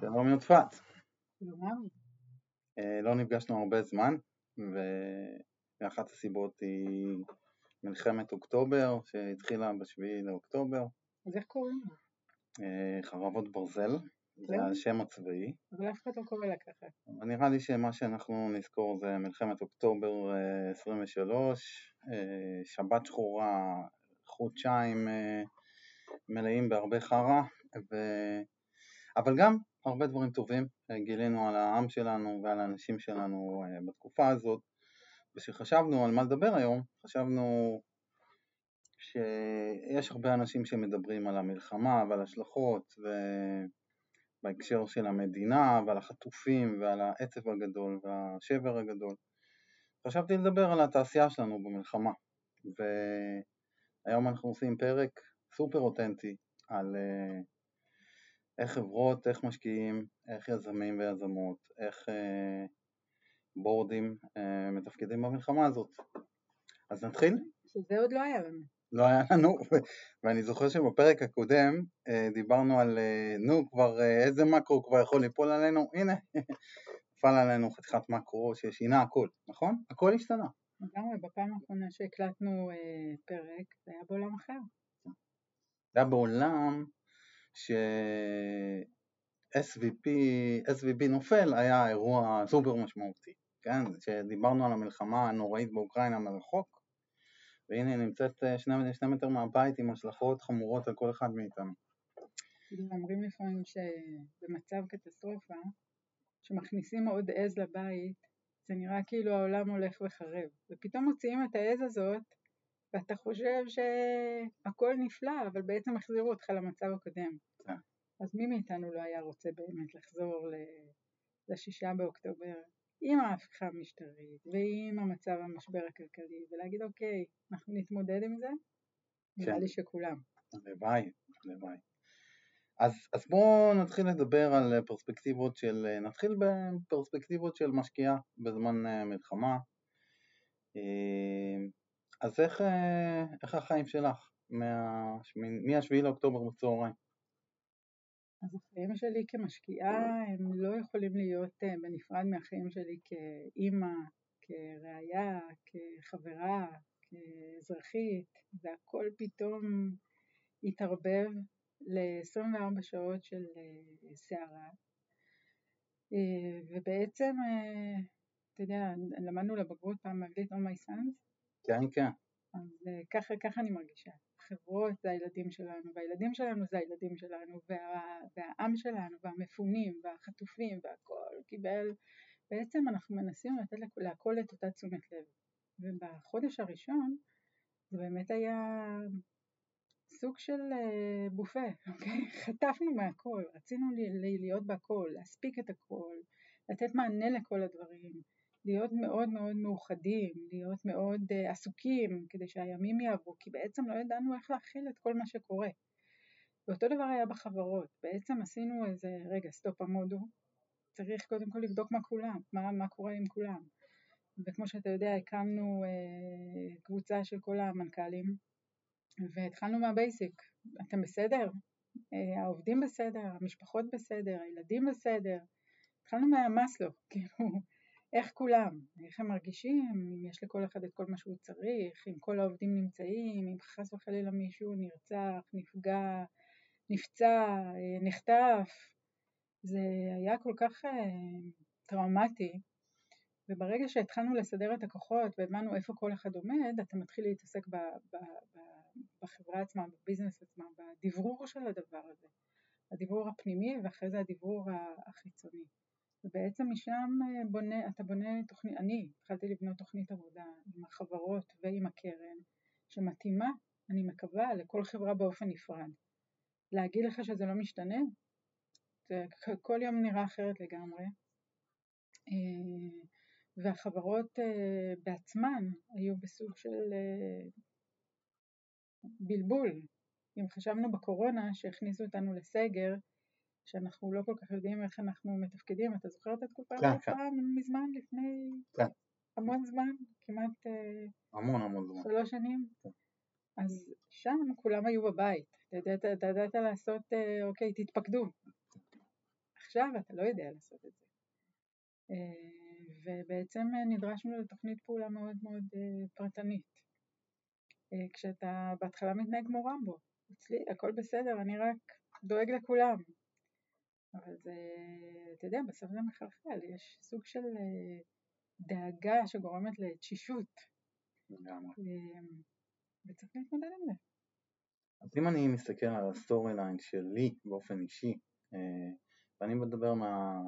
שלום יודפת. שלום. אה, לא נפגשנו הרבה זמן, ואחת הסיבות היא מלחמת אוקטובר שהתחילה בשביעי לאוקטובר. אז איך קוראים לה? אה, חרבות ברזל, זה השם הצבאי. אבל אף אחד לא קורא לה ככה. נראה לי שמה שאנחנו נזכור זה מלחמת אוקטובר 23, אה, שבת שחורה, חודשיים מלאים בהרבה חרא, ו... אבל גם הרבה דברים טובים גילינו על העם שלנו ועל האנשים שלנו אה, בתקופה הזאת, וכשחשבנו על מה לדבר היום, חשבנו שיש הרבה אנשים שמדברים על המלחמה ועל השלכות ובהקשר של המדינה ועל החטופים ועל העצב הגדול והשבר הגדול. חשבתי לדבר על התעשייה שלנו במלחמה, והיום אנחנו עושים פרק סופר אותנטי על אה, איך חברות, איך משקיעים, איך יזמים ויזמות, איך אה, בורדים אה, מתפקדים במלחמה הזאת. אז נתחיל? שזה עוד לא היה לנו. לא היה לנו, ואני זוכר שבפרק הקודם אה, דיברנו על אה, נו כבר אה, איזה מקרו כבר יכול ליפול עלינו, הנה, נפל עלינו חתיכת מקרו ששינה הכל, נכון? הכל השתנה. לגמרי, בפעם האחרונה שהקלטנו אה, פרק זה היה בעולם אחר. זה היה בעולם ש-SVP נופל היה אירוע סופר משמעותי, כן? שדיברנו על המלחמה הנוראית באוקראינה מרחוק, והנה נמצאת אה, שני, שני מטר מהבית עם השלכות חמורות על כל אחד מאיתנו. אומרים לפעמים שבמצב קטסטרופה, שמכניסים עוד עז לבית, זה נראה כאילו העולם הולך וחרב, ופתאום מוציאים את העז הזאת ואתה חושב שהכל נפלא, אבל בעצם החזירו אותך למצב הקודם. כן. אז מי מאיתנו לא היה רוצה באמת לחזור לשישה באוקטובר עם ההפיכה המשטרית ועם המצב המשבר הכלכלי ולהגיד אוקיי, אנחנו נתמודד עם זה? נראה כן. לי שכולם. הלוואי, הלוואי. אז, אז בואו נתחיל לדבר על פרספקטיבות של, נתחיל בפרספקטיבות של משקיעה בזמן אה, מלחמה. אז איך, אה, איך החיים שלך מ-7 לאוקטובר בצהריים? אז החיים שלי כמשקיעה הם לא יכולים להיות אה, בנפרד מהחיים שלי כאימא, כראיה, כחברה, כאזרחית, והכל פתאום התערבב ל-24 שעות של אה, סערה. ובעצם, אתה יודע, למדנו לבגרות פעם באנגלית On My Sons, כן, כן. אז אה, ככה, ככה אני מרגישה. חברות זה הילדים שלנו, והילדים שלנו זה הילדים שלנו, וה, והעם שלנו, והמפונים, והחטופים, והכל קיבל, בעצם אנחנו מנסים לתת להכל את אותה תשומת לב. ובחודש הראשון זה באמת היה סוג של אה, בופה, אוקיי? חטפנו מהכל, רצינו להיות בהכל, להספיק את הכל, לתת מענה לכל הדברים. להיות מאוד מאוד מאוחדים, להיות מאוד uh, עסוקים כדי שהימים יעברו, כי בעצם לא ידענו איך להכיל את כל מה שקורה. ואותו דבר היה בחברות, בעצם עשינו איזה, רגע, סטופ עמודו, צריך קודם כל לבדוק מה כולם, מה, מה קורה עם כולם. וכמו שאתה יודע, הקמנו uh, קבוצה של כל המנכ"לים, והתחלנו מהבייסיק, אתם בסדר? Uh, העובדים בסדר, המשפחות בסדר, הילדים בסדר, התחלנו מהמאסלו, כאילו איך כולם, איך הם מרגישים, אם יש לכל אחד את כל מה שהוא צריך, אם כל העובדים נמצאים, אם חס וחלילה מישהו נרצח, נפגע, נפצע, אה, נחטף, זה היה כל כך אה, טראומטי, וברגע שהתחלנו לסדר את הכוחות והבנו איפה כל אחד עומד, אתה מתחיל להתעסק ב, ב, ב, בחברה עצמה, בביזנס עצמה, בדברור של הדבר הזה, הדברור הפנימי ואחרי זה הדברור החיצוני. ובעצם משם אה, בונה, אתה בונה תוכנית, אני התחלתי לבנות תוכנית עבודה עם החברות ועם הקרן שמתאימה, אני מקווה, לכל חברה באופן נפרד. להגיד לך שזה לא משתנה? זה כל יום נראה אחרת לגמרי. אה, והחברות אה, בעצמן היו בסוג של בלבול. אם חשבנו בקורונה שהכניסו אותנו לסגר, שאנחנו לא כל כך יודעים איך אנחנו מתפקדים. אתה זוכר את התקופה כן, הזאת כן. מזמן, לפני כן. המון זמן? כמעט אה, המון המון זמן. שלוש שנים? כן. אז שם כולם היו בבית. אתה ידעת, לעשות, אה, אוקיי, תתפקדו. עכשיו אתה לא יודע לעשות את זה. אה, ובעצם נדרשנו לתוכנית פעולה מאוד מאוד פרטנית. כשאתה בהתחלה מתנהג כמו רמבו, אצלי הכל בסדר, אני רק דואג לכולם. אבל זה, אתה יודע, בסוף זה מחלחל, יש סוג של דאגה שגורמת לתשישות. לגמרי. וצריך להתמודד עם זה. אז אם אני מסתכל על ה story line שלי באופן אישי, אה, ואני מדבר מה,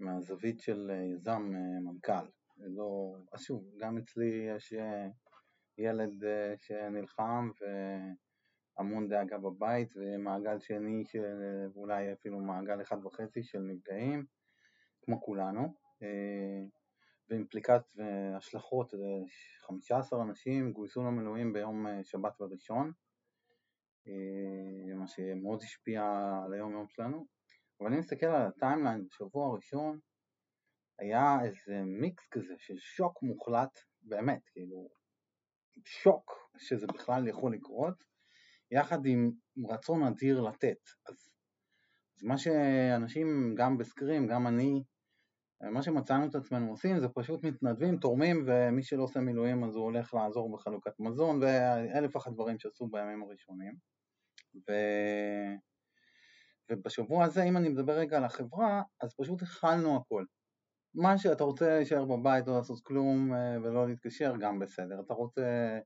מהזווית של יזם אה, מנכ"ל, לא, אז שוב, גם אצלי יש אה, ילד שנלחם והמון דאגה בבית ומעגל שני שאולי אפילו מעגל אחד וחצי של נפגעים, כמו כולנו, ואימפליקציות והשלכות, 15 אנשים גויסו למילואים ביום שבת וראשון, אה, מה שמאוד השפיע על היום יום שלנו, אבל אני מסתכל על הטיימליין בשבוע הראשון, היה איזה מיקס כזה של שוק מוחלט, באמת, כאילו, שוק שזה בכלל יכול לקרות, יחד עם רצון אדיר לתת. אז, אז מה שאנשים, גם בסקרים, גם אני, מה שמצאנו את עצמנו עושים זה פשוט מתנדבים, תורמים, ומי שלא עושה מילואים אז הוא הולך לעזור בחלוקת מזון, ואלף ואחת דברים שעשו בימים הראשונים. ו... ובשבוע הזה, אם אני מדבר רגע על החברה, אז פשוט הכלנו הכל. מה שאתה רוצה להישאר בבית, לא לעשות כלום אה, ולא להתקשר, גם בסדר. אתה רוצה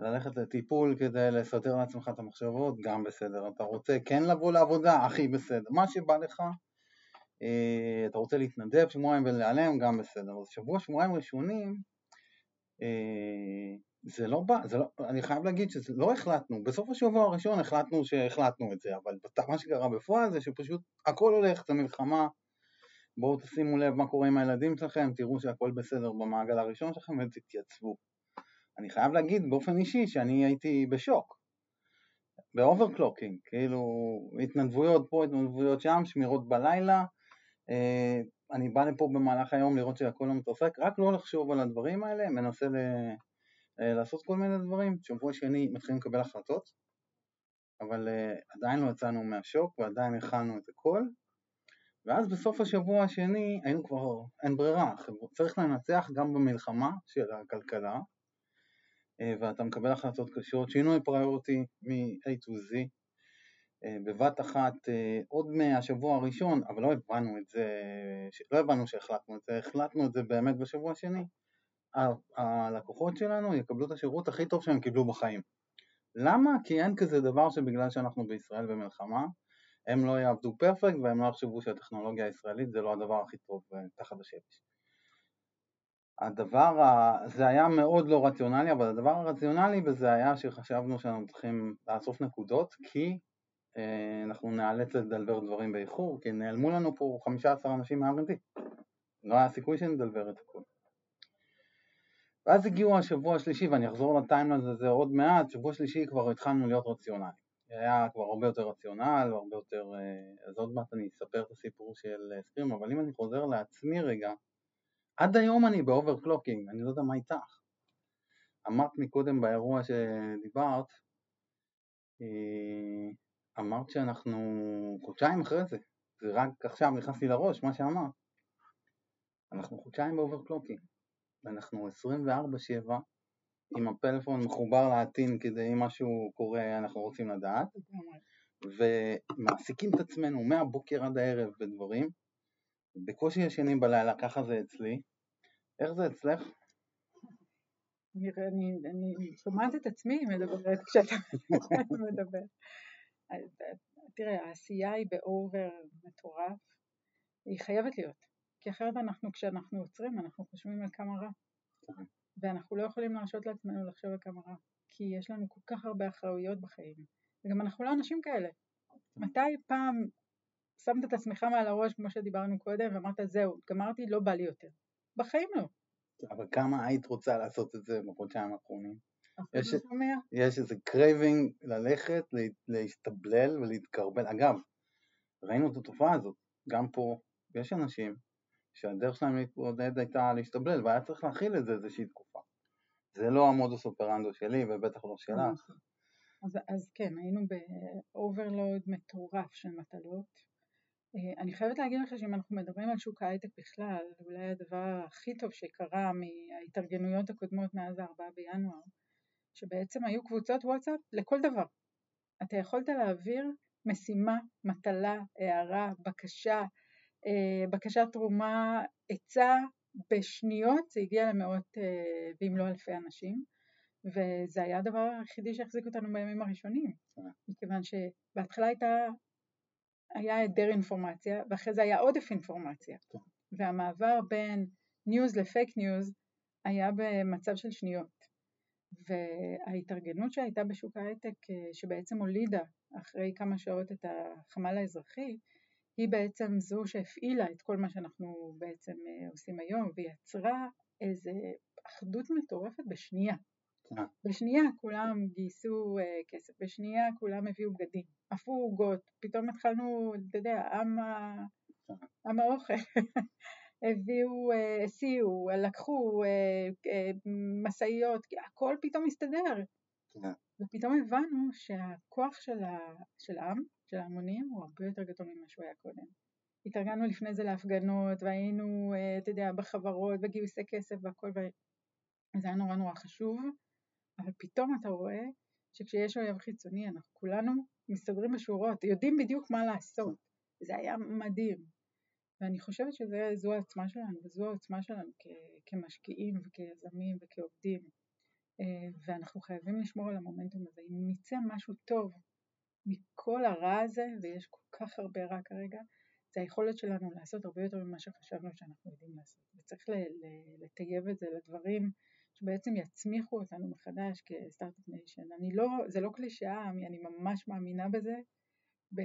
ללכת לטיפול כדי לסדר לעצמך את המחשבות, גם בסדר. אתה רוצה כן לבוא לעבודה, הכי בסדר. מה שבא לך, אה, אתה רוצה להתנדב שבועיים ולהיעלם, גם בסדר. אז שבוע, שבועיים ראשונים, אה, זה לא בא, זה לא, אני חייב להגיד שזה לא החלטנו, בסוף השבוע הראשון החלטנו שהחלטנו את זה, אבל מה שקרה בפועל זה שפשוט הכל הולך, זה מלחמה, בואו תשימו לב מה קורה עם הילדים שלכם, תראו שהכל בסדר במעגל הראשון שלכם ותתייצבו. אני חייב להגיד באופן אישי שאני הייתי בשוק, ב overclocking, כאילו התנדבויות פה, התנדבויות שם, שמירות בלילה, אה, אני בא לפה במהלך היום לראות שהכל לא מתרסק, רק לא לחשוב על הדברים האלה, מנסה ל... אה, לעשות כל מיני דברים. שבוע שני מתחילים לקבל החלטות, אבל uh, עדיין לא יצאנו מהשוק ועדיין הכנו את הכל. ואז בסוף השבוע השני היינו כבר, אין ברירה, צריך לנצח גם במלחמה של הכלכלה, ואתה מקבל החלטות קשות, שינוי פריוריטי מ-A to Z, uh, בבת אחת uh, עוד מהשבוע הראשון, אבל לא הבנו את זה, לא הבנו שהחלטנו את זה, החלטנו את זה באמת בשבוע השני, הלקוחות שלנו יקבלו את השירות הכי טוב שהם קיבלו בחיים. למה? כי אין כזה דבר שבגלל שאנחנו בישראל במלחמה, הם לא יעבדו פרפקט והם לא יחשבו שהטכנולוגיה הישראלית זה לא הדבר הכי טוב אה, תחת השמש. הדבר, זה היה מאוד לא רציונלי, אבל הדבר הרציונלי בזה היה שחשבנו שאנחנו צריכים לאסוף נקודות, כי אה, אנחנו נאלץ לדלבר דברים באיחור, כי נעלמו לנו פה 15 אנשים מה-R&D. לא היה סיכוי שנדלבר את הכול. ואז הגיעו השבוע השלישי, ואני אחזור ל timeline הזה עוד מעט, שבוע שלישי כבר התחלנו להיות רציונלי. היה כבר הרבה יותר רציונל, הרבה יותר... אה, אז עוד מעט אני אספר את הסיפור של אה, סקרים, אבל אם אני חוזר לעצמי רגע, עד היום אני ב overclocking, אני לא יודע מה איתך. אמרת מקודם באירוע שדיברת, אה, אמרת שאנחנו חודשיים אחרי זה, זה רק עכשיו נכנס לי לראש מה שאמרת. אנחנו חודשיים ב overclocking. ואנחנו 24/7 עם הפלאפון מחובר לעתין כדי אם משהו קורה אנחנו רוצים לדעת ומעסיקים את עצמנו מהבוקר עד הערב בדברים בקושי ישנים בלילה, ככה זה אצלי. איך זה אצלך? אני, אני, אני שומעת את עצמי מדברת כשאתה מדבר. תראה, העשייה היא ב over מטורף, היא חייבת להיות. כי אחרת אנחנו, כשאנחנו עוצרים, אנחנו חושבים על כמה רע. ואנחנו לא יכולים להרשות לעצמנו לחשוב על כמה רע, כי יש לנו כל כך הרבה אחראויות בחיים. וגם אנחנו לא אנשים כאלה. מתי פעם שמת את עצמך מעל הראש, כמו שדיברנו קודם, ואמרת, זהו, גמרתי, לא בא לי יותר. בחיים לא. אבל כמה היית רוצה לעשות את זה בחודשיים האחרונים? יש, יש איזה craving ללכת, להשתבלל ולהתכרבל. אגב, ראינו את התופעה הזאת, גם פה, יש אנשים שהדרך שלהם להתמודד הייתה להשתבלל והיה צריך להכיל את זה איזושהי תקופה. זה לא המודוס אופרנדו שלי ובטח לא שלך. נכון. אז, אז כן, היינו ב overload מטורף של מטלות אני חייבת להגיד לך שאם אנחנו מדברים על שוק ההייטק בכלל, אולי הדבר הכי טוב שקרה מההתארגנויות הקודמות מאז ה-4 בינואר, שבעצם היו קבוצות וואטסאפ לכל דבר. אתה יכולת להעביר משימה, מטלה, הערה, בקשה, אה, בקשת תרומה, עצה, בשניות זה הגיע למאות אה, ואם לא אלפי אנשים וזה היה הדבר היחידי שהחזיק אותנו בימים הראשונים מכיוון שבהתחלה הייתה, היה היעדר אינפורמציה ואחרי זה היה עודף אינפורמציה. והמעבר בין news ל fake news היה במצב של שניות. וההתארגנות שהייתה בשוק ההייטק אה, שבעצם הולידה אחרי כמה שעות את החמ"ל האזרחי היא בעצם זו שהפעילה את כל מה שאנחנו בעצם אה, עושים היום ויצרה איזה אחדות מטורפת בשנייה. אה. בשנייה כולם גייסו אה, כסף, בשנייה כולם הביאו בגדים, עפו עוגות, פתאום התחלנו, אתה יודע, עם, ה... עם האוכל, הביאו, הסיעו, לקחו משאיות, הכל פתאום הסתדר. ופתאום הבנו שהכוח של, ה... של העם של ההמונים הוא הרבה יותר גדול ממה שהוא היה קודם. התארגנו לפני זה להפגנות והיינו, אה, אתה יודע, בחברות, בגיוסי כסף והכל, וזה היה נורא נורא חשוב, אבל פתאום אתה רואה שכשיש אויב חיצוני אנחנו כולנו מסתדרים בשורות, יודעים בדיוק מה לעשות, זה היה מדהים. ואני חושבת שזו העוצמה שלנו, וזו העוצמה שלנו כ- כמשקיעים וכיזמים וכעובדים, אה, ואנחנו חייבים לשמור על המומנטום הזה. אם יצא משהו טוב מכל הרע הזה, ויש כל כך הרבה רע כרגע, זה היכולת שלנו לעשות הרבה יותר ממה שחשבנו שאנחנו יודעים לעשות. וצריך לטייב את זה לדברים שבעצם יצמיחו אותנו מחדש כ start-up nation. אני לא, זה לא קלישאה, אני ממש מאמינה בזה. ב,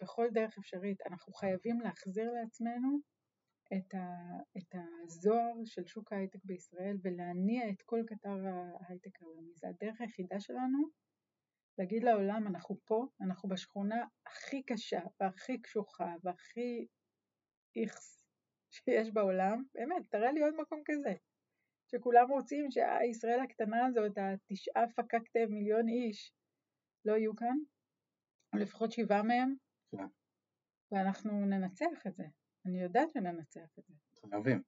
בכל דרך אפשרית. אנחנו חייבים להחזיר לעצמנו את, ה, את הזוהר של שוק ההייטק בישראל ולהניע את כל קטר ההייטק העולמי. זה הדרך היחידה שלנו להגיד לעולם אנחנו פה, אנחנו בשכונה הכי קשה והכי קשוחה והכי איכס שיש בעולם, באמת, תראה לי עוד מקום כזה, שכולם רוצים שהישראל הקטנה הזאת, התשעה פקקטה מיליון איש, לא יהיו כאן, או לפחות שבעה מהם, כן. ואנחנו ננצח את זה, אני יודעת שננצח את זה. חייבים.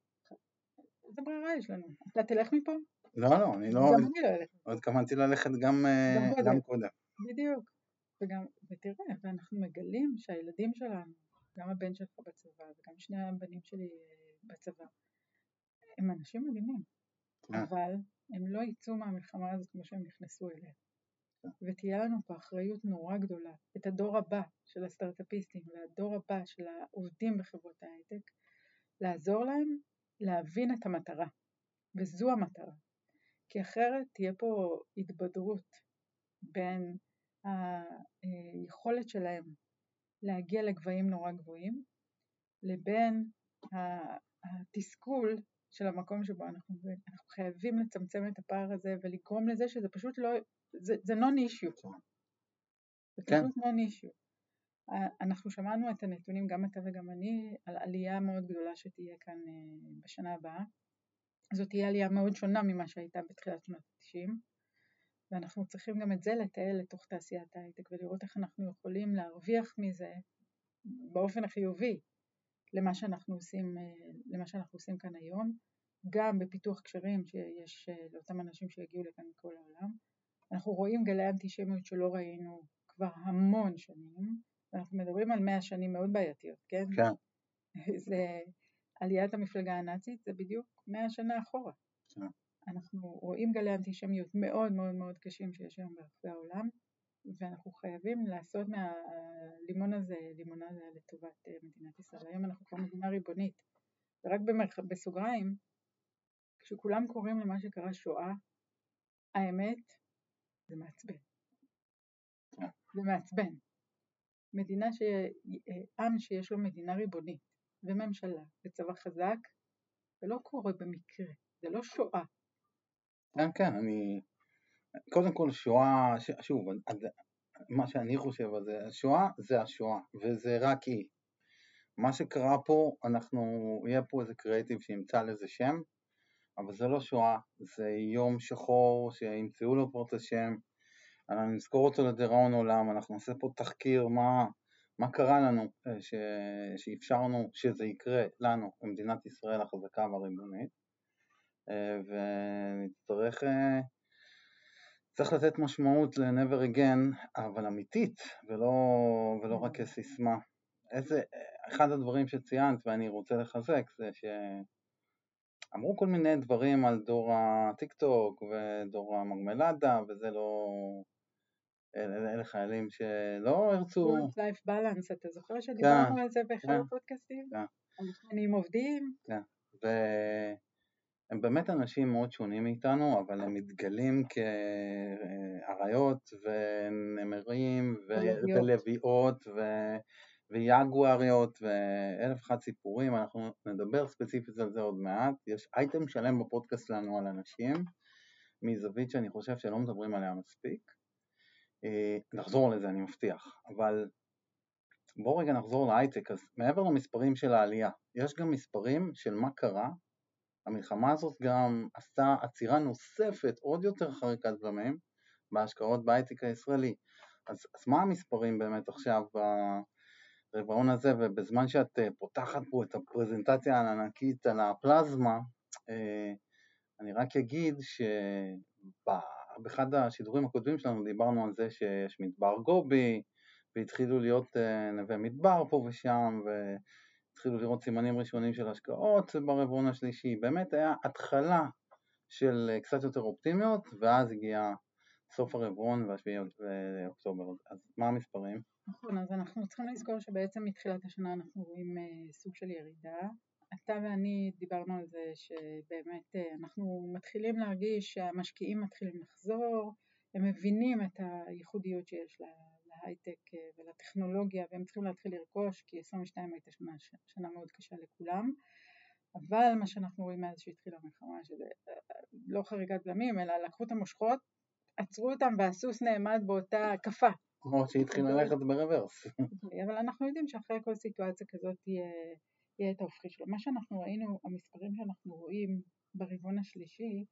איזה ברירה יש לנו? אתה תלך מפה? לא, לא, אני לא... גם אני לא אלך. עוד התכוונתי ללכת גם, אה, גם קודם. בדיוק. וגם, ותראה, ואנחנו מגלים שהילדים שלנו, גם הבן שלך בצבא וגם שני הבנים שלי אה, בצבא, הם אנשים מדהימים, אה. אבל הם לא יצאו מהמלחמה הזאת כמו שהם נכנסו אליה. ותהיה לנו פה אחריות נורא גדולה, את הדור הבא של הסטארט-אפיסטים והדור הבא של העובדים בחברות ההייטק, לעזור להם להבין את המטרה, וזו המטרה. כי אחרת תהיה פה התבדרות בין היכולת שלהם להגיע לגבהים נורא גבוהים לבין התסכול של המקום שבו אנחנו, אנחנו חייבים לצמצם את הפער הזה ולגרום לזה שזה פשוט לא, זה, זה non issue. זה כן. פשוט non issue. אנחנו שמענו את הנתונים, גם אתה וגם אני, על עלייה מאוד גדולה שתהיה כאן אה, בשנה הבאה. זאת תהיה עלייה מאוד שונה ממה שהייתה בתחילת שנות ה-90, ואנחנו צריכים גם את זה לתעל לתוך תעשיית ההייטק ולראות איך אנחנו יכולים להרוויח מזה באופן החיובי למה שאנחנו עושים, אה, למה שאנחנו עושים כאן היום, גם בפיתוח קשרים שיש אה, לאותם אנשים שהגיעו לכאן מכל העולם. אנחנו רואים גלי אנטישמיות שלא ראינו כבר המון שנים, ואנחנו מדברים על מאה שנים מאוד בעייתיות, כן? כן. זה עליית המפלגה הנאצית, זה בדיוק מאה שנה אחורה. כן. אנחנו רואים גלי אנטישמיות מאוד מאוד מאוד קשים שיש היום ברחבי העולם, ואנחנו חייבים לעשות מהלימון הזה לימונדה לטובת אה, מדינת ישראל. היום אנחנו כבר מדינה ריבונית, ורק במרח... בסוגריים, כשכולם קוראים למה שקרה שואה, האמת, זה מעצבן. זה מעצבן. מדינה ש... אה, עם שיש לו מדינה ריבונית, וממשלה, וצבא חזק, זה לא קורה במקרה, זה לא שואה, כן, כן, אני... קודם כל שואה, שוב, מה שאני חושב על זה, השואה זה השואה, וזה רק היא. מה שקרה פה, אנחנו, יהיה פה איזה קריאיטיב שימצא לזה שם, אבל זה לא שואה, זה יום שחור שימצאו לו פה את השם, אנחנו נזכור אותו לדיראון עולם, אנחנו נעשה פה תחקיר מה, מה קרה לנו ש... שאפשרנו שזה יקרה לנו במדינת ישראל החזקה והריבונית ונצטרך צריך לתת משמעות ל-never again, אבל אמיתית, ולא, ולא רק כסיסמה. איזה, אחד הדברים שציינת ואני רוצה לחזק זה שאמרו כל מיני דברים על דור הטיק טוק ודור המרמלדה וזה לא... אלה, אלה חיילים שלא הרצו... Work-Life Balance, אתה זוכר שדיברנו כן, על זה באחד כן, הפודקאסטים? כן. המתכננים עובדים? כן, והם באמת אנשים מאוד שונים מאיתנו, אבל הם מתגלים כאריות ונמרים ולוויות ו... ויגואריות ואלף אחד סיפורים, אנחנו נדבר ספציפית על זה עוד מעט, יש אייטם שלם בפודקאסט שלנו על אנשים מזווית שאני חושב שלא מדברים עליה מספיק, אה, נחזור לזה אני מבטיח, אבל בואו רגע נחזור להייטק, אז מעבר למספרים של העלייה, יש גם מספרים של מה קרה, המלחמה הזאת גם עשתה עצירה נוספת עוד יותר חריקת דמים בהשקעות בהייטק הישראלי, אז, אז מה המספרים באמת עכשיו ברבעון הזה? ובזמן שאת אה, פותחת פה את הפרזנטציה הענקית על הפלזמה, אה, אני רק אגיד שבאחד השידורים הקודמים שלנו דיברנו על זה שיש מדבר גובי והתחילו להיות אה, נווה מדבר פה ושם והתחילו לראות סימנים ראשונים של השקעות ברבעון השלישי, באמת היה התחלה של קצת יותר אופטימיות ואז הגיע סוף הרבעון והשביעי באוקטובר, אז מה המספרים? נכון, אז אנחנו צריכים לזכור שבעצם מתחילת השנה אנחנו רואים uh, סוג של ירידה. אתה ואני דיברנו על זה שבאמת אנחנו מתחילים להרגיש שהמשקיעים מתחילים לחזור, הם מבינים את הייחודיות שיש להייטק uh, ולטכנולוגיה והם צריכים להתחיל לרכוש כי 22 הייתה שנה, שנה מאוד קשה לכולם. אבל מה שאנחנו רואים מאז שהתחילה המלחמה, שזה לא חריגת בלמים, אלא לקחו את המושכות, עצרו אותם והסוס נעמד באותה הקפה. כמו שהתחיל ללכת ברוורס. אוקיי, אבל אנחנו יודעים שאחרי כל סיטואציה כזאת יהיה, יהיה את ההופכי שלו. מה שאנחנו ראינו, המספרים שאנחנו רואים ברבעון השלישי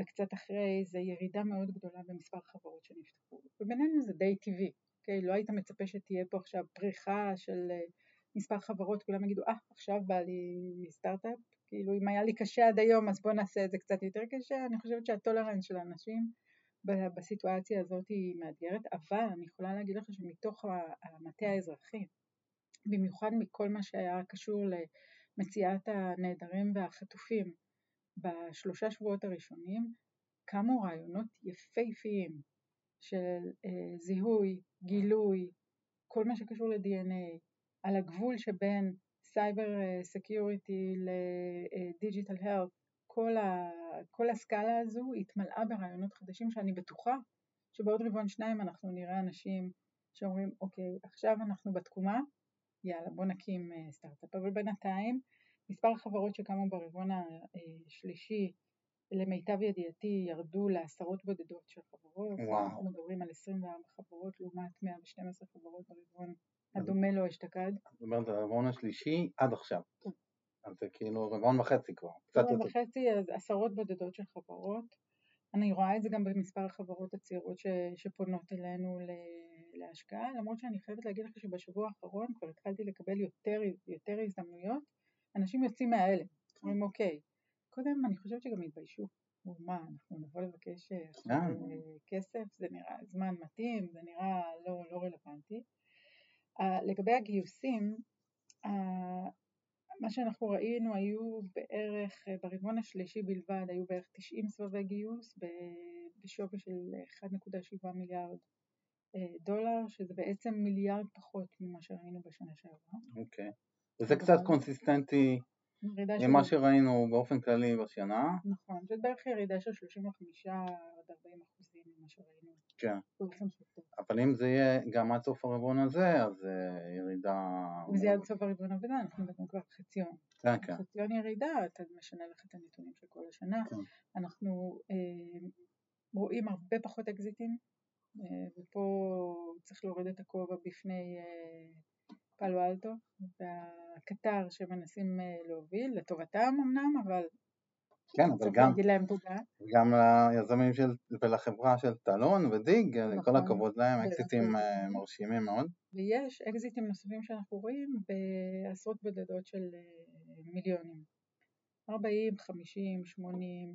וקצת אחרי זה ירידה מאוד גדולה במספר חברות שנפתחו. ובינינו זה די טבעי, אוקיי? לא היית מצפה שתהיה פה עכשיו פריחה של אה, מספר חברות, כולם יגידו, אה, ah, עכשיו בא לי סטארט-אפ, כאילו אם היה לי קשה עד היום אז בוא נעשה את זה קצת יותר קשה, אני חושבת שהטולרנס של האנשים בסיטואציה הזאת היא מאתגרת, אבל אני יכולה להגיד לך שמתוך המטה האזרחי, במיוחד מכל מה שהיה קשור למציאת הנעדרים והחטופים בשלושה שבועות הראשונים, קמו רעיונות יפהפיים של אה, זיהוי, גילוי, כל מה שקשור ל-DNA, על הגבול שבין cyber security ל digital health, כל, כל הסקאלה הזו התמלאה ברעיונות חדשים שאני בטוחה שבעוד רבעון שניים אנחנו נראה אנשים שאומרים אוקיי עכשיו אנחנו בתקומה יאללה בוא נקים אה, סטארט-אפ. אבל בינתיים מספר החברות שקמו ברבעון השלישי למיטב ידיעתי ירדו לעשרות בודדות של חברות, וואו. אנחנו מדברים על 24 חברות לעומת 112 חברות ברבעון הדומה לו אשתקד. זאת אומרת הרבעון השלישי עד עכשיו. כן. אז זה כאילו רבעון וחצי כבר, קצת יותר. רבעון וחצי, אז עשרות בודדות של חברות. אני רואה את זה גם במספר החברות הצעירות ש, שפונות אלינו להשקעה, למרות שאני חייבת להגיד לך שבשבוע האחרון כבר התחלתי לקבל יותר, יותר הזדמנויות, אנשים יוצאים מההלם, אומרים אוקיי, קודם אני חושבת שגם התביישו, מה, אנחנו נבוא לבקש אה. אה, כסף, זה נראה זמן מתאים, זה נראה לא, לא רלוונטי. לגבי הגיוסים, מה שאנחנו ראינו היו בערך, אה, ברבעון השלישי בלבד, היו בערך 90 סבבי גיוס בשווי של 1.7 מיליארד דולר, שזה בעצם מיליארד פחות ממה שראינו בשנה שעברה. אוקיי. Okay. וזה קצת קונסיסטנטי עם מה שראינו באופן כללי בשנה. נכון, זה בערך ירידה של 35 עד 40 אחוזים ממה שראינו. כן. אבל אם זה יהיה גם עד סוף הרבעון הזה, אז אה, ירידה... אם זה יהיה עד סוף הרבעון הזה, אנחנו מדברים כבר חציון. כן, כן. חציון ירידה, אתה משנה לך את הנתונים של כל השנה. כן. אנחנו אה, רואים הרבה פחות אקזיטים, אה, ופה צריך להוריד את הכובע בפני אה, פלו אלטו והקטר שמנסים אה, להוביל, לטובתם אמנם, אבל כן, אבל צריך גם, להגיד להם תודה. גם ליזמים של, ולחברה של טלון ודיג, כל נכון, הכבוד להם. אקזיטים אה, מרשימים מאוד. ויש אקזיטים נוספים שאנחנו רואים בעשרות בודדות של אה, מיליונים. 40, 50, 80.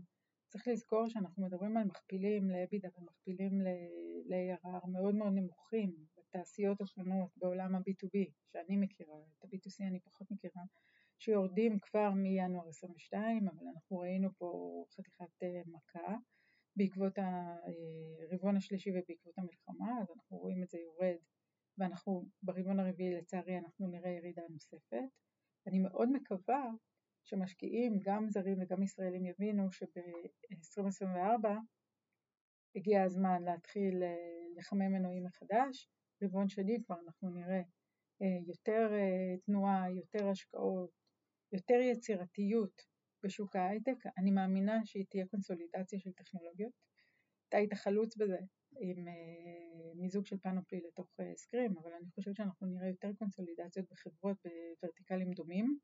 צריך לזכור שאנחנו מדברים על מכפילים לאבידה ומכפילים ל-ARR מאוד מאוד נמוכים בתעשיות השונות בעולם ה-B2B שאני מכירה, את ה-B2C אני פחות מכירה, שיורדים כבר מינואר 22, אבל אנחנו ראינו פה חתיכת אה, מכה בעקבות הרבעון השלישי ובעקבות המלחמה, אז אנחנו רואים את זה יורד ואנחנו ברבעון הרביעי לצערי אנחנו נראה ירידה נוספת. אני מאוד מקווה שמשקיעים, גם זרים וגם ישראלים, יבינו שב-2024 הגיע הזמן להתחיל אה, לחמם מנועים מחדש. רבעון שני כבר אנחנו נראה אה, יותר אה, תנועה, יותר השקעות, יותר יצירתיות בשוק ההייטק. אני מאמינה שהיא תהיה קונסולידציה של טכנולוגיות. אתה היית חלוץ בזה עם מיזוג של פאנופלי לתוך סקרים, אבל אני חושבת שאנחנו נראה יותר קונסולידציות בחברות בוורטיקלים דומים.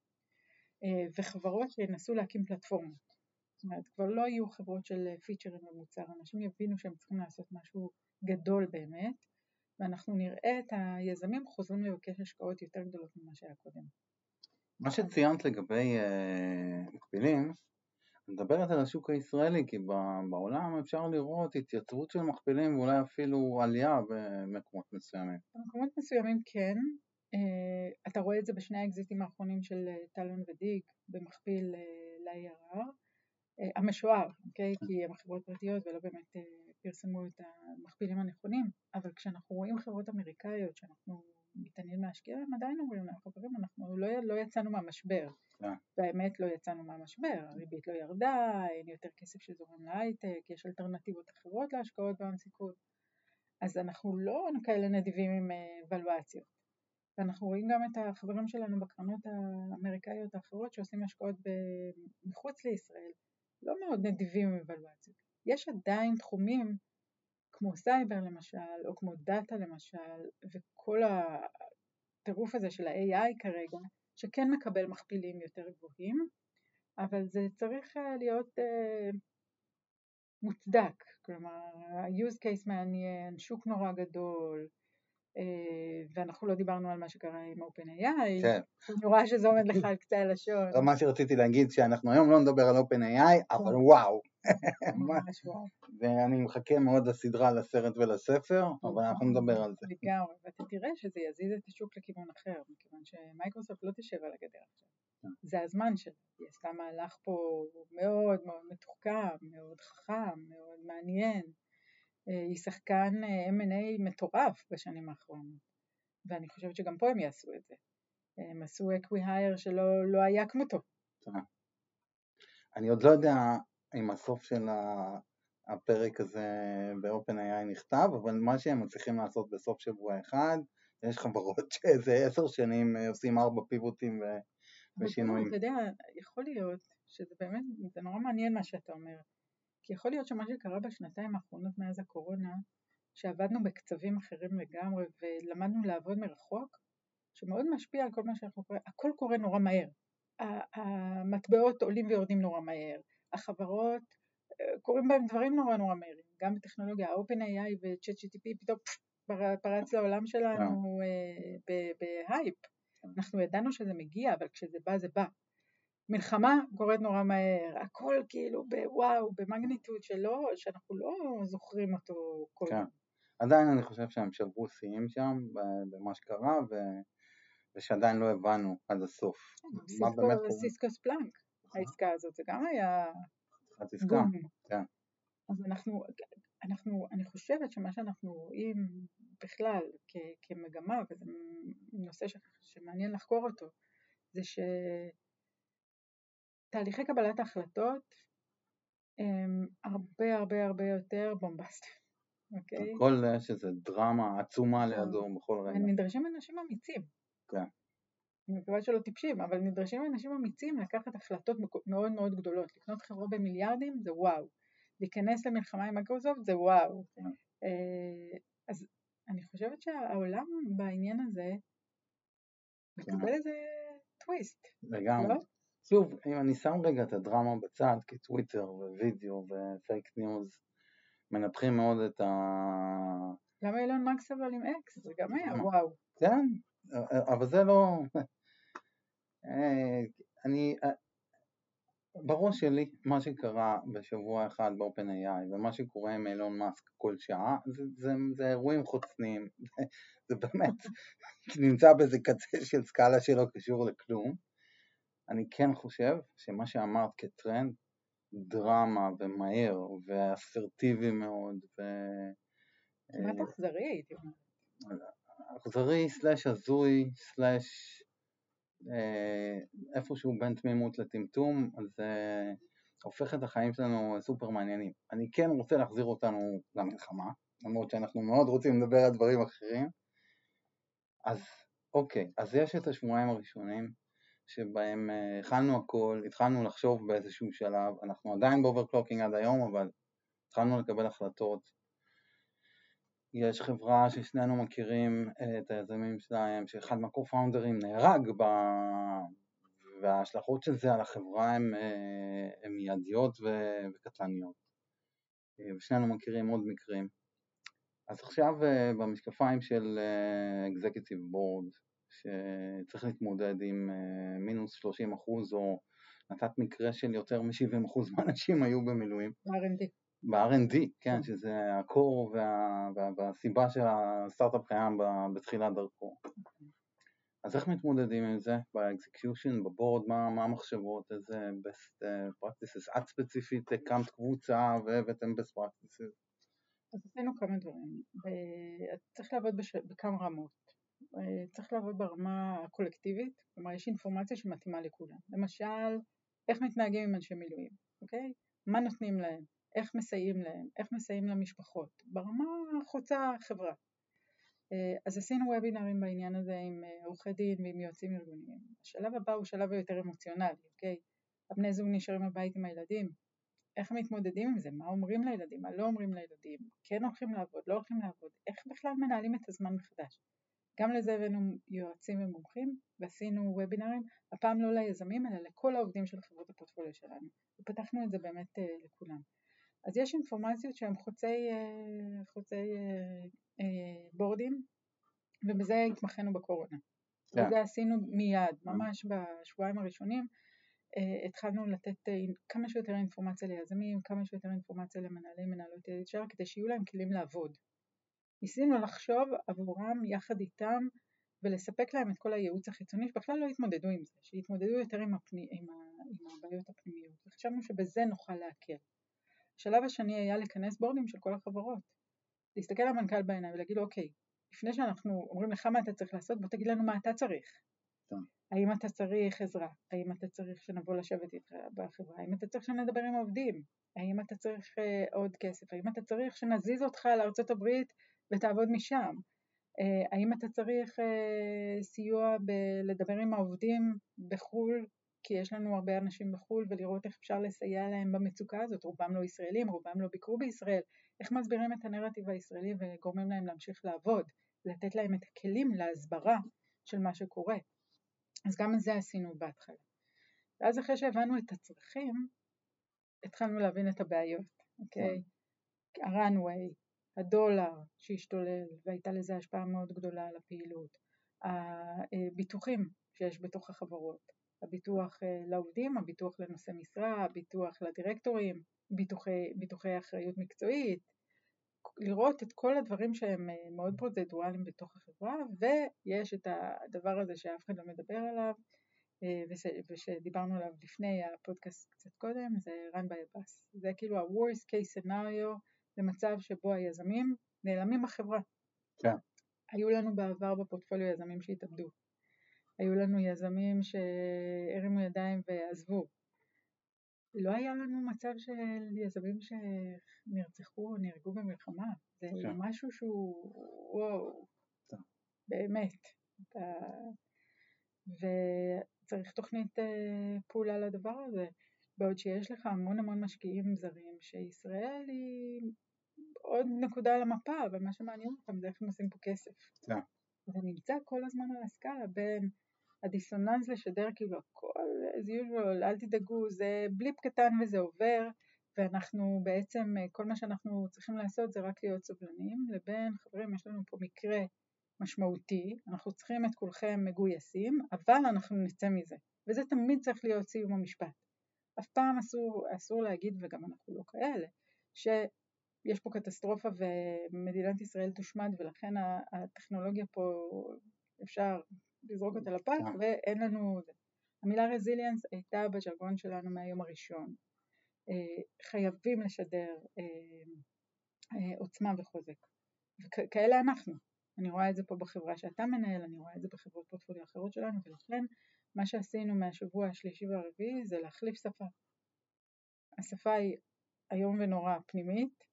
אה, וחברות שינסו להקים פלטפורמות. זאת אומרת, כבר לא יהיו חברות של פיצ'רים במוצר, אנשים יבינו שהם צריכים לעשות משהו גדול באמת, ואנחנו נראה את היזמים חוזרים לבקש השקעות יותר גדולות ממה שהיה קודם. מה שציינת לגבי uh, מקבילים, מדברת על השוק הישראלי, כי בעולם אפשר לראות התייצבות של מכפילים ואולי אפילו עלייה במקומות מסוימים. במקומות מסוימים כן, אה, אתה רואה את זה בשני האקזיטים האחרונים של טלון ודיג במכפיל אה, ל-ARR המשוער, אוקיי? כי הם חברות פרטיות ולא באמת פרסמו את המכפילים הנכונים, אבל כשאנחנו רואים חברות אמריקאיות שאנחנו מתעניינים להשקיע, הם עדיין אומרים להם, חברים, אנחנו לא, לא יצאנו מהמשבר. באמת לא יצאנו מהמשבר, הריבית לא ירדה, אין יותר כסף שזורם להייטק, יש אלטרנטיבות אחרות להשקעות בהון סיכון, אז אנחנו לא כאלה נדיבים עם ולואציות. ואנחנו רואים גם את החברים שלנו בקרנות האמריקאיות האחרות שעושים השקעות מחוץ לישראל, לא מאוד נדיבים עם ולואציות. יש עדיין תחומים כמו סייבר למשל, או כמו דאטה למשל, וכל הטירוף הזה של ה-AI כרגע, שכן מקבל מכפילים יותר גבוהים, אבל זה צריך אה, להיות אה, מוצדק, כלומר ה-use case מעניין, שוק נורא גדול, אה, ואנחנו לא דיברנו על מה שקרה עם OpenAI, כן. אני רואה שזה עומד לך על קצה הלשון. לא מה שרציתי להגיד, שאנחנו היום לא נדבר על OpenAI, אבל כן. וואו. ואני מחכה מאוד לסדרה, לסרט ולספר, אבל אנחנו נכון, נדבר על זה. לגמרי, ואתה תראה שזה יזיז את השוק לכיוון אחר, מכיוון שמייקרוסופט לא תשב על הגדר עכשיו. כן. זה הזמן שלה, היא עשתה מהלך פה מאוד מאוד מתוחכם, מאוד חכם, מאוד מעניין. אה, היא שחקן אה, M&A מטורף בשנים האחרונות, ואני חושבת שגם פה הם יעשו את זה. הם עשו אקוויהייר שלא לא היה כמותו. אני עוד לא יודע אם הסוף של הפרק הזה ב-OpenAI נכתב, אבל מה שהם מצליחים לעשות בסוף שבוע אחד, יש חברות שאיזה עשר שנים אה, עושים ארבע פיבוטים ושינויים. אתה יודע, יכול להיות שזה באמת, זה נורא מעניין מה שאתה אומר. כי יכול להיות שמה שקרה בשנתיים האחרונות מאז הקורונה, שעבדנו בקצבים אחרים לגמרי ולמדנו לעבוד מרחוק, שמאוד משפיע על כל מה שאנחנו קוראים, הכל קורה נורא מהר. המטבעות עולים ויורדים נורא מהר, החברות, אה, קורים בהם דברים נורא נורא מהירים, גם בטכנולוגיה, ה-OpenAI ו- ChatGPT פתאום פרץ לעולם שלנו אה, בהייפ. אנחנו ידענו שזה מגיע, אבל כשזה בא זה בא. מלחמה קורית נורא מהר, הכל כאילו בוואו, במגניטוד שלא, שאנחנו לא זוכרים אותו כל כן. עדיין אני חושב שהם שברו שיאים שם במה שקרה ו... ושעדיין לא הבנו עד הסוף. כן. סיסקוס פלאנק, נכון. העסקה הזאת, זה גם היה בום. כן. אז אנחנו, אנחנו, אני חושבת שמה שאנחנו רואים בכלל כ- כמגמה, וזה נושא ש- שמעניין לחקור אותו, זה ש... תהליכי קבלת ההחלטות הם הרבה הרבה הרבה יותר בומבסטיים, אוקיי? הכל יש איזה דרמה עצומה נכון. לידו בכל רגע. נדרשים אנשים אמיצים. כן. אני מקווה שלא טיפשים, אבל נדרשים אנשים אמיצים לקחת החלטות מאוד מאוד גדולות. לקנות חברה במיליארדים זה וואו. להיכנס למלחמה עם מייקרוסופט זה וואו. כן. אה, אז אני חושבת שהעולם בעניין הזה מקבל כן. איזה טוויסט. לגמרי. שוב, אם אני שם רגע את הדרמה בצד, כי טוויטר ווידאו ופייק ניוז מנתחים מאוד את ה... גם אילון מאסק אבל עם אקס, זה גם היה וואו. כן, אבל זה לא... אה, אני... אה, בראש שלי, מה שקרה בשבוע אחד ב-OpenAI ומה שקורה עם אילון מאסק כל שעה, זה, זה, זה אירועים חוצניים, זה באמת נמצא באיזה קצה של סקאלה שלא קשור לכלום. אני כן חושב שמה שאמרת כטרנד, דרמה ומהר ואסרטיבי מאוד ו... כמעט אכזרי הייתי אומרת. אכזרי slash הזוי slash אה, איפשהו בין תמימות לטמטום, אז זה אה, הופך את החיים שלנו סופר מעניינים. אני כן רוצה להחזיר אותנו למלחמה, למרות שאנחנו מאוד רוצים לדבר על דברים אחרים. אז אוקיי, אז יש את השבועיים הראשונים שבהם אה, הכנו הכל, התחלנו לחשוב באיזשהו שלב, אנחנו עדיין ב overclocking עד היום, אבל התחלנו לקבל החלטות. יש חברה ששנינו מכירים אה, את היזמים שלהם, שאחד מהקו-פאונדרים נהרג ב... וההשלכות של זה על החברה הן אה, מיידיות וקטלניות. ושנינו מכירים עוד מקרים. אז עכשיו במשקפיים של Executive Board שצריך להתמודד עם אה, מינוס 30 אחוז או נתת מקרה של יותר מ-70 אחוז מהאנשים היו במילואים. ב-R&D. ב-R&D, כן, שזה הקור וה, וה, והסיבה שהסטארט-אפ קיים בתחילת דרכו. אז איך מתמודדים עם זה? באקזקיושן, בבורד, מה, מה המחשבות, איזה best אה, practices? את ספציפית הקמת קבוצה והבאתם best practices? אז עשינו כמה דברים. צריך לעבוד בש... בכמה רמות. אה, צריך לעבוד ברמה הקולקטיבית, כלומר יש אינפורמציה שמתאימה לכולם. למשל, איך מתנהגים עם אנשי מילואים, אוקיי? מה נותנים להם, איך מסייעים להם, איך מסייעים למשפחות, ברמה חוצה חברה. אה, אז עשינו וובינרים בעניין הזה עם אה, עורכי דין ועם יועצים ארגוניים. השלב הבא הוא שלב היותר אמוציונלי, אוקיי? הבני זוג נשארים בבית עם הילדים, איך מתמודדים עם זה, מה אומרים לילדים, מה לא אומרים לילדים, כן הולכים לעבוד, לא הולכים לעבוד, איך בכלל מנהלים את הזמן מחדש. גם לזה הבאנו יועצים ומומחים ועשינו וובינרים, הפעם לא ליזמים אלא לכל העובדים של חברות הפורטפוליו שלנו, ופתחנו את זה באמת uh, לכולם. אז יש אינפורמציות שהן חוצי, uh, חוצי uh, בורדים, ובזה התמחינו בקורונה. Yeah. כן. וזה עשינו מיד, ממש בשבועיים הראשונים, uh, התחלנו לתת uh, כמה שיותר אינפורמציה ליזמים, כמה שיותר אינפורמציה למנהלי מנהלות HR, כדי שיהיו להם כלים לעבוד. ניסינו לחשוב עבורם יחד איתם ולספק להם את כל הייעוץ החיצוני שבכלל לא התמודדו עם זה, שיתמודדו יותר עם, הפני, עם, ה, עם הבעיות הפנימיות וחשבנו שבזה נוכל להקל. השלב השני היה לכנס בורדים של כל החברות, להסתכל למנכ"ל בעיניים ולהגיד לו אוקיי, לפני שאנחנו אומרים לך מה אתה צריך לעשות בוא תגיד לנו מה אתה צריך. טוב. האם אתה צריך עזרה? האם אתה צריך שנבוא לשבת איתך בחברה? האם אתה צריך שנדבר עם העובדים? האם אתה צריך uh, עוד כסף? האם אתה צריך שנזיז אותך לארצות הברית ותעבוד משם. אה, האם אתה צריך אה, סיוע בלדבר עם העובדים בחו"ל, כי יש לנו הרבה אנשים בחו"ל, ולראות איך אפשר לסייע להם במצוקה הזאת, רובם לא ישראלים, רובם לא ביקרו בישראל, איך מסבירים את הנרטיב הישראלי וגורמים להם להמשיך לעבוד, לתת להם את הכלים להסברה של מה שקורה. אז גם את זה עשינו בהתחלה. ואז אחרי שהבנו את הצרכים, התחלנו להבין את הבעיות, אוקיי? ה-runway, הדולר שהשתולל והייתה לזה השפעה מאוד גדולה על הפעילות, הביטוחים שיש בתוך החברות, הביטוח אה, לעובדים, הביטוח לנושא משרה, הביטוח לדירקטורים, ביטוחי, ביטוחי אחריות מקצועית, לראות את כל הדברים שהם אה, מאוד פרוצדורליים בתוך החברה ויש את הדבר הזה שאף אחד לא מדבר עליו אה, ושדיברנו עליו לפני הפודקאסט קצת קודם, זה run by a bus, זה כאילו ה-worst case scenario למצב שבו היזמים נעלמים בחברה. כן. היו לנו בעבר בפורטפוליו יזמים שהתאבדו. היו לנו יזמים שהרימו ידיים ועזבו. לא היה לנו מצב של יזמים שנרצחו או נהרגו במלחמה. זה כן. משהו שהוא, וואו, כן. באמת. אתה... וצריך תוכנית אה, פעולה לדבר הזה. בעוד שיש לך המון המון משקיעים זרים, שישראל היא עוד נקודה על המפה, אבל מה שמעניין אותם זה איך הם עושים פה כסף. כן. זה נמצא כל הזמן על הסקאלה בין הדיסוננס לשדר כאילו הכל as usual, אל תדאגו, זה בליפ קטן וזה עובר, ואנחנו בעצם, כל מה שאנחנו צריכים לעשות זה רק להיות סובלניים, לבין חברים יש לנו פה מקרה משמעותי, אנחנו צריכים את כולכם מגויסים, אבל אנחנו נצא מזה, וזה תמיד צריך להיות סיום המשפט. אף פעם אסור, אסור להגיד, וגם אנחנו לא כאלה, שיש פה קטסטרופה ומדינת ישראל תושמד ולכן הטכנולוגיה פה אפשר לזרוק אותה לפח כן. ואין לנו... המילה רזיליאנס הייתה בז'רגון שלנו מהיום הראשון. אה, חייבים לשדר אה, אה, עוצמה וחוזק. וכאלה אנחנו. אני רואה את זה פה בחברה שאתה מנהל, אני רואה את זה בחברות פורטפוליו אחרות שלנו, ולכן מה שעשינו מהשבוע השלישי והרביעי זה להחליף שפה. השפה היא איום ונורא פנימית,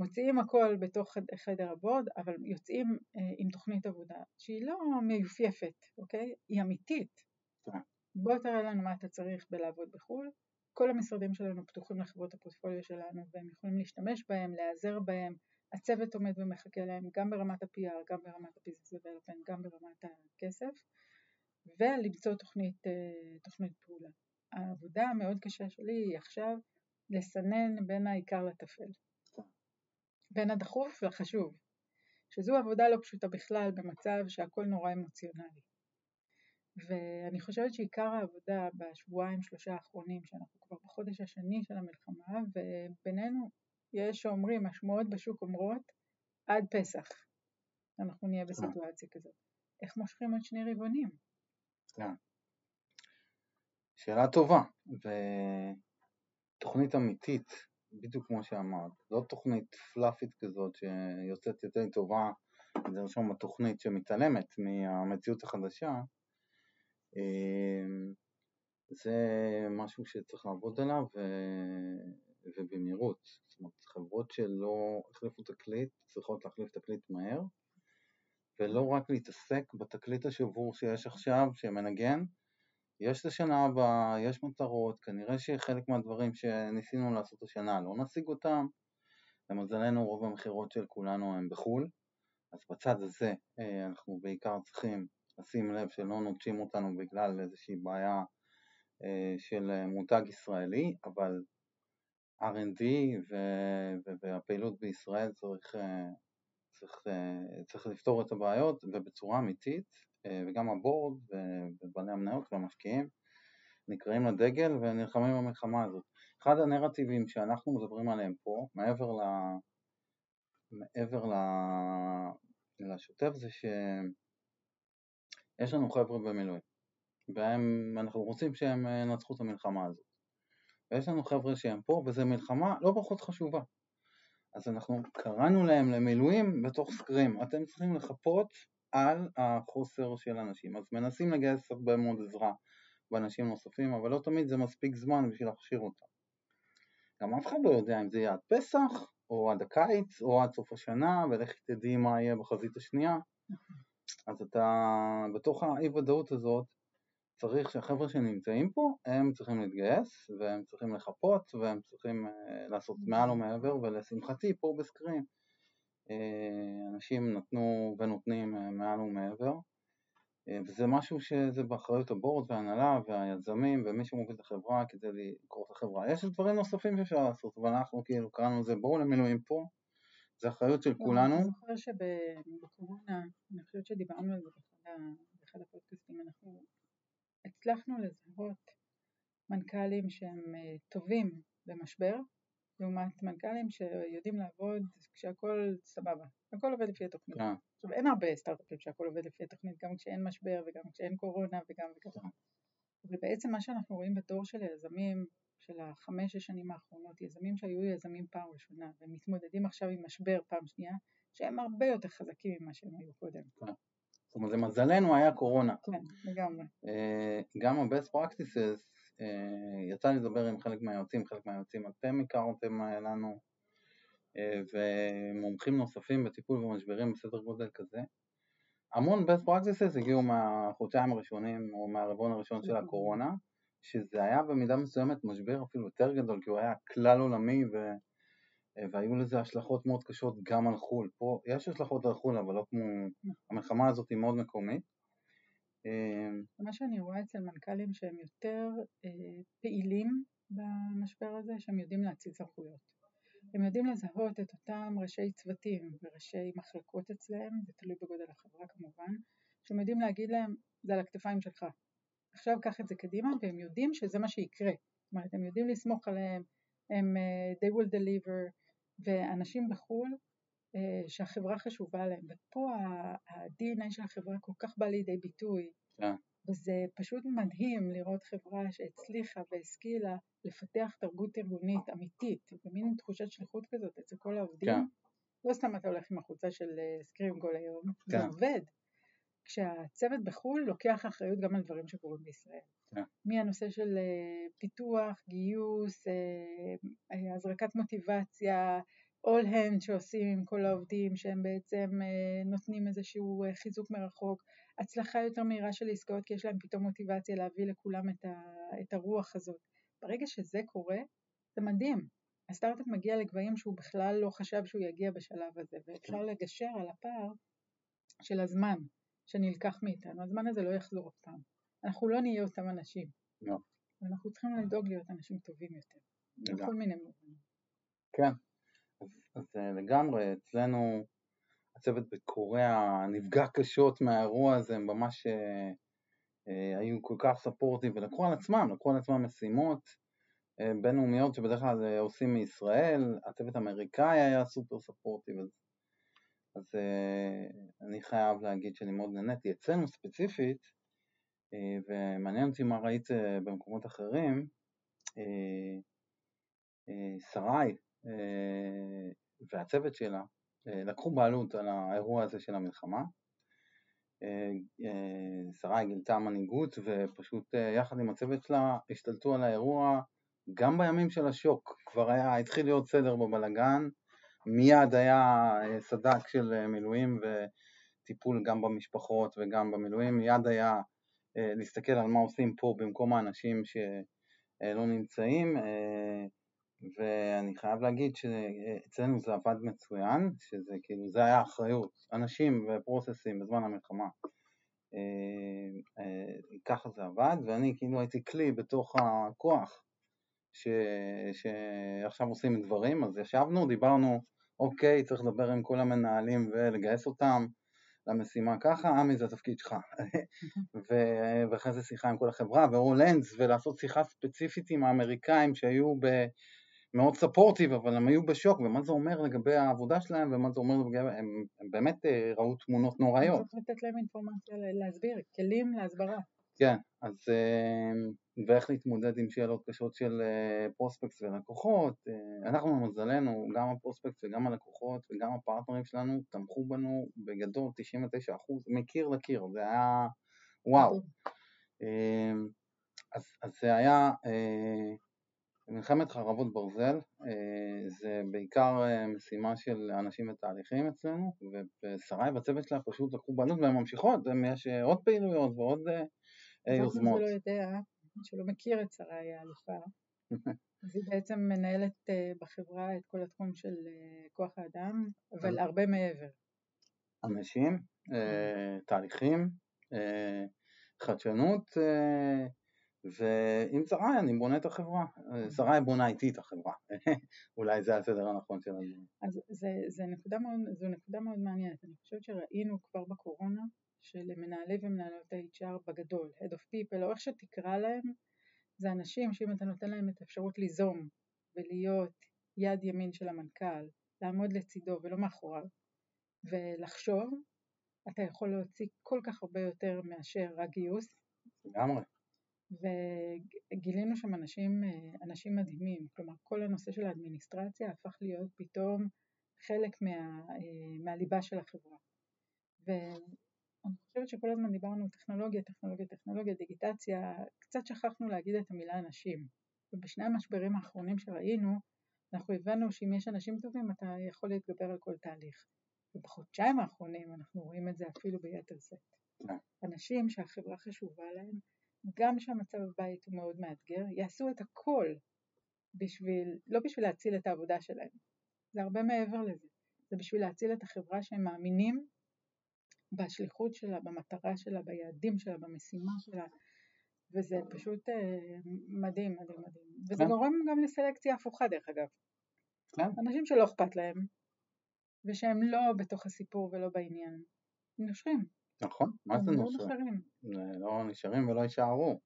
מוציאים הכל בתוך חדר הבורד, אבל יוצאים אה, עם תוכנית עבודה שהיא לא מיופייפת, אוקיי? היא אמיתית. כן. בוא תראה לנו מה אתה צריך בלעבוד בחו"ל. כל המשרדים שלנו פתוחים לחברות הפורטפוליו שלנו והם יכולים להשתמש בהם, להיעזר בהם. הצוות עומד ומחכה להם גם ברמת ה-PR, גם ברמת ה-Business Development, גם ברמת הכסף, ולמצוא תוכנית, אה, תוכנית פעולה. העבודה המאוד קשה שלי היא עכשיו לסנן בין העיקר לטפל. בין הדחוף לחשוב, שזו עבודה לא פשוטה בכלל במצב שהכל נורא אמוציונלי. ואני חושבת שעיקר העבודה בשבועיים שלושה האחרונים, שאנחנו כבר בחודש השני של המלחמה, ובינינו יש שאומרים, השמועות בשוק אומרות, עד פסח אנחנו נהיה בסיטואציה כזאת. איך מושכים עוד שני רבעונים? כן. שאלה טובה, ותוכנית אמיתית בדיוק כמו שאמרת, לא תוכנית פלאפית כזאת שיוצאת יותר טובה, זה לרשום בתוכנית שמתעלמת מהמציאות החדשה, אמ, זה משהו שצריך לעבוד עליו. ובמהירות. זאת אומרת, חברות שלא החליפו תקליט צריכות להחליף תקליט מהר, ולא רק להתעסק בתקליט השבור שיש עכשיו שמנגן, יש לשנה הבאה, יש מטרות, כנראה שחלק מהדברים שניסינו לעשות השנה לא נשיג אותם, למזלנו רוב המכירות של כולנו הם בחו"ל, אז בצד הזה אה, אנחנו בעיקר צריכים לשים לב שלא נוטשים אותנו בגלל איזושהי בעיה אה, של מותג ישראלי, אבל R&D והפעילות בישראל צריך, אה, צריך, צריך לפתור את הבעיות ובצורה אמיתית וגם הבורד ובעלי המניות והמשקיעים נקראים לדגל ונלחמים במלחמה הזאת. אחד הנרטיבים שאנחנו מדברים עליהם פה, מעבר, ל... מעבר ל... לשוטף זה שיש לנו חבר'ה במילואים ואנחנו רוצים שהם ינצחו את המלחמה הזאת. ויש לנו חבר'ה שהם פה וזו מלחמה לא פחות חשובה. אז אנחנו קראנו להם למילואים בתוך סקרים, אתם צריכים לחפות על החוסר של אנשים. אז מנסים לגייס הרבה מאוד עזרה באנשים נוספים, אבל לא תמיד זה מספיק זמן בשביל להכשיר אותם. גם אף אחד לא יודע אם זה יהיה עד פסח, או עד הקיץ, או עד סוף השנה, ולכי תדעי מה יהיה בחזית השנייה. אז אתה, בתוך האי ודאות הזאת, צריך שהחבר'ה שנמצאים פה, הם צריכים להתגייס, והם צריכים לחפות, והם צריכים uh, לעשות מעל ומעבר, ולשמחתי פה בסקרים אה, אנשים נתנו ונותנים אה, מעל ומעבר, אה, וזה משהו שזה באחריות הבורד וההנהלה והיזמים ומי שמוביל את החברה כדי לקרוא את החברה. יש דברים נוספים שאפשר לעשות, אבל אנחנו כאילו קראנו לזה בואו למילואים פה, זה אחריות של לא, כולנו. אני זוכר שבקורונה, אני חושבת שדיברנו על זה באחד הפודקאסטים, אנחנו הצלחנו לזהות מנכ"לים שהם טובים במשבר, לעומת מנכ"לים שיודעים לעבוד כשהכול סבבה, הכל עובד לפי התוכנית. Yeah. כן. עכשיו אין הרבה סטארט-אפים שהכל עובד לפי התוכנית, גם כשאין משבר וגם כשאין קורונה וגם וככה. ובעצם מה שאנחנו רואים בתור של היזמים של החמש-שש שנים האחרונות, יזמים שהיו יזמים פעם ראשונה והם מתמודדים עכשיו עם משבר פעם שנייה, שהם הרבה יותר חזקים ממה שהם היו קודם. Yeah. כן. זאת אומרת, למזלנו היה קורונה. כן, לגמרי. אה, גם ה-best practices אה, יצא לי לדבר עם חלק מהיועצים, חלק מהיועצים אתם הכרתם לנו, אה, ומומחים נוספים בטיפול במשברים בסדר גודל כזה. המון best practices הגיעו מהחודשיים הראשונים או מהרבעון הראשון של הקורונה, שזה היה במידה מסוימת משבר אפילו יותר גדול, כי הוא היה כלל עולמי ו... אה, והיו לזה השלכות מאוד קשות גם על חו"ל. פה יש השלכות על חו"ל, אבל לא כמו... המלחמה הזאת היא מאוד מקומית. מה שאני רואה אצל מנכ"לים שהם יותר פעילים במשבר הזה, שהם יודעים להציל סמכויות. הם יודעים לזהות את אותם ראשי צוותים וראשי מחלקות אצלם, זה תלוי בגודל החברה כמובן, שהם יודעים להגיד להם, זה על הכתפיים שלך. עכשיו קח את זה קדימה, והם יודעים שזה מה שיקרה. זאת אומרת, הם יודעים לסמוך עליהם, הם, uh, they will deliver, ואנשים בחו"ל שהחברה חשובה להם, ופה ה-DNA של החברה כל כך בא לידי ביטוי, yeah. כן. וזה פשוט מדהים לראות חברה שהצליחה והשכילה לפתח תרבות ארגונית אמיתית, במין תחושת שליחות כזאת אצל כל העובדים. כן. לא סתם אתה הולך עם החולצה של סקרים אה, כל היום, כן. זה עובד. כשהצוות בחו"ל לוקח אחריות גם על דברים שקורים בישראל. כן. מהנושא של אה, פיתוח, גיוס, אה, הזרקת מוטיבציה, all hand שעושים עם כל העובדים שהם בעצם נותנים איזשהו חיזוק מרחוק, הצלחה יותר מהירה של עסקאות כי יש להם פתאום מוטיבציה להביא לכולם את, ה, את הרוח הזאת. ברגע שזה קורה, זה מדהים. הסטארט-אפ מגיע לגבהים שהוא בכלל לא חשב שהוא יגיע בשלב הזה, ואפשר כן. לגשר על הפער של הזמן שנלקח מאיתנו. הזמן הזה לא יחזור אף פעם. אנחנו לא נהיה אותם אנשים. לא. ואנחנו צריכים לדאוג להיות אנשים טובים יותר. בכל מיני מובנים. כן, אה, לגמרי, אצלנו הצוות בקוריאה נפגע קשות מהאירוע הזה, הם ממש אה, אה, היו כל כך ספורטיב ולקחו על עצמם, לקחו על עצמם משימות אה, בינלאומיות שבדרך כלל אה, עושים מישראל, הצוות האמריקאי היה סופר ספורטיב, אז, אז אה, אני חייב להגיד שאני מאוד נהניתי. אצלנו ספציפית, אה, ומעניין אותי מה ראית אה, במקומות אחרים, אה, אה, שרי אה, והצוות שלה אה, לקחו בעלות על האירוע הזה של המלחמה. אה, אה, שרי גילתה מנהיגות ופשוט יחד עם הצוות שלה השתלטו על האירוע גם בימים של השוק, כבר היה, התחיל להיות סדר בבלגן, מיד היה סד"כ של מילואים וטיפול גם במשפחות וגם במילואים, מיד היה להסתכל על מה עושים פה במקום האנשים שלא נמצאים, ואני חייב להגיד שאצלנו זה עבד מצוין, שזה כאילו, זה היה אחריות, אנשים ופרוססים בזמן המלחמה. אה, אה, ככה זה עבד, ואני כאילו הייתי כלי בתוך הכוח ש, שעכשיו עושים דברים, אז ישבנו, דיברנו, אוקיי, צריך לדבר עם כל המנהלים ולגייס אותם למשימה ככה, עמי זה התפקיד שלך. ואחרי זה שיחה עם כל החברה, והולנדס, ולעשות שיחה ספציפית עם האמריקאים שהיו ב... מאוד ספורטיב, אבל הם היו בשוק, ומה זה אומר לגבי העבודה שלהם, ומה זה אומר לגבי... הם, הם באמת אה, ראו תמונות נוראיות. צריך לתת להם אינפורמציה להסביר, כלים להסברה. כן, אז אה, ואיך להתמודד עם שאלות קשות של אה, פרוספקט ולקוחות. אנחנו למזלנו, גם הפרוספקט וגם הלקוחות וגם הפרטנרים שלנו תמכו בנו בגדול 99% מקיר לקיר, זה היה וואו. אז, אז זה היה מלחמת חרבות ברזל אה, זה בעיקר אה, משימה של אנשים ותהליכים אצלנו ושרי והצוות שלה פשוט לקחו בעלות והן ממשיכות, יש אה, עוד פעילויות ועוד יוזמות. מי שלא יודע, שלא מכיר את שרי האלופה, אז היא בעצם מנהלת בחברה את כל התחום של כוח האדם, אבל הרבה מעבר. אנשים, תהליכים, חדשנות ועם שרי אני בונה את החברה, שרי בונה איתי את החברה, אולי זה הסדר הנכון של הדברים. אז זה, זה נקודה מאוד, זו נקודה מאוד מעניינת, אני חושבת שראינו כבר בקורונה שלמנהלי ומנהלות ה-HR בגדול, Head of People או איך שתקרא להם, זה אנשים שאם אתה נותן להם את האפשרות ליזום ולהיות יד ימין של המנכ"ל, לעמוד לצידו ולא מאחוריו ולחשוב, אתה יכול להוציא כל כך הרבה יותר מאשר רק גיוס. לגמרי. וגילינו שם אנשים, אנשים מדהימים, כלומר כל הנושא של האדמיניסטרציה הפך להיות פתאום חלק מה, מהליבה של החברה. ואני חושבת שכל הזמן דיברנו טכנולוגיה, טכנולוגיה, טכנולוגיה, דיגיטציה, קצת שכחנו להגיד את המילה אנשים. ובשני המשברים האחרונים שראינו, אנחנו הבנו שאם יש אנשים טובים אתה יכול להתגבר על כל תהליך. ובחודשיים האחרונים אנחנו רואים את זה אפילו ביתר שאת. כן. אנשים שהחברה חשובה להם, גם שהמצב בבית הוא מאוד מאתגר, יעשו את הכל בשביל, לא בשביל להציל את העבודה שלהם, זה הרבה מעבר לזה, זה בשביל להציל את החברה שהם מאמינים בשליחות שלה, במטרה שלה, ביעדים שלה, במשימה שלה, וזה פשוט אה, מדהים, מדהים, מדהים. וזה כן. גורם גם לסלקציה הפוכה דרך אגב. כן. אנשים שלא אכפת להם, ושהם לא בתוך הסיפור ולא בעניין, הם נושרים. נכון, מה זה לא נושא? נושרים. לא נשארים ולא יישארו.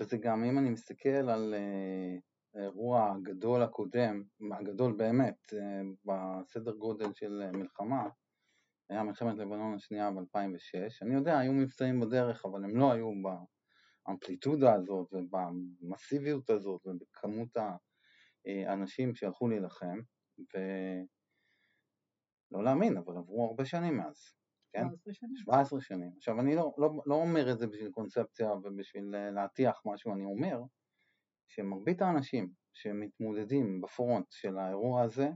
וזה גם, אם אני מסתכל על אה, האירוע הגדול הקודם, הגדול באמת, אה, בסדר גודל של אה, מלחמה, היה מלחמת לבנון השנייה ב-2006. אני יודע, היו מבצעים בדרך, אבל הם לא היו באמפליטודה הזאת ובמסיביות הזאת ובכמות האנשים שהלכו להילחם, ולא להאמין, אבל עברו הרבה שנים מאז. כן? 17 שנים. 17 שנים. עכשיו, אני לא, לא, לא אומר את זה בשביל קונספציה ובשביל אה, להטיח משהו, אני אומר שמרבית האנשים שמתמודדים בפרונט של האירוע הזה,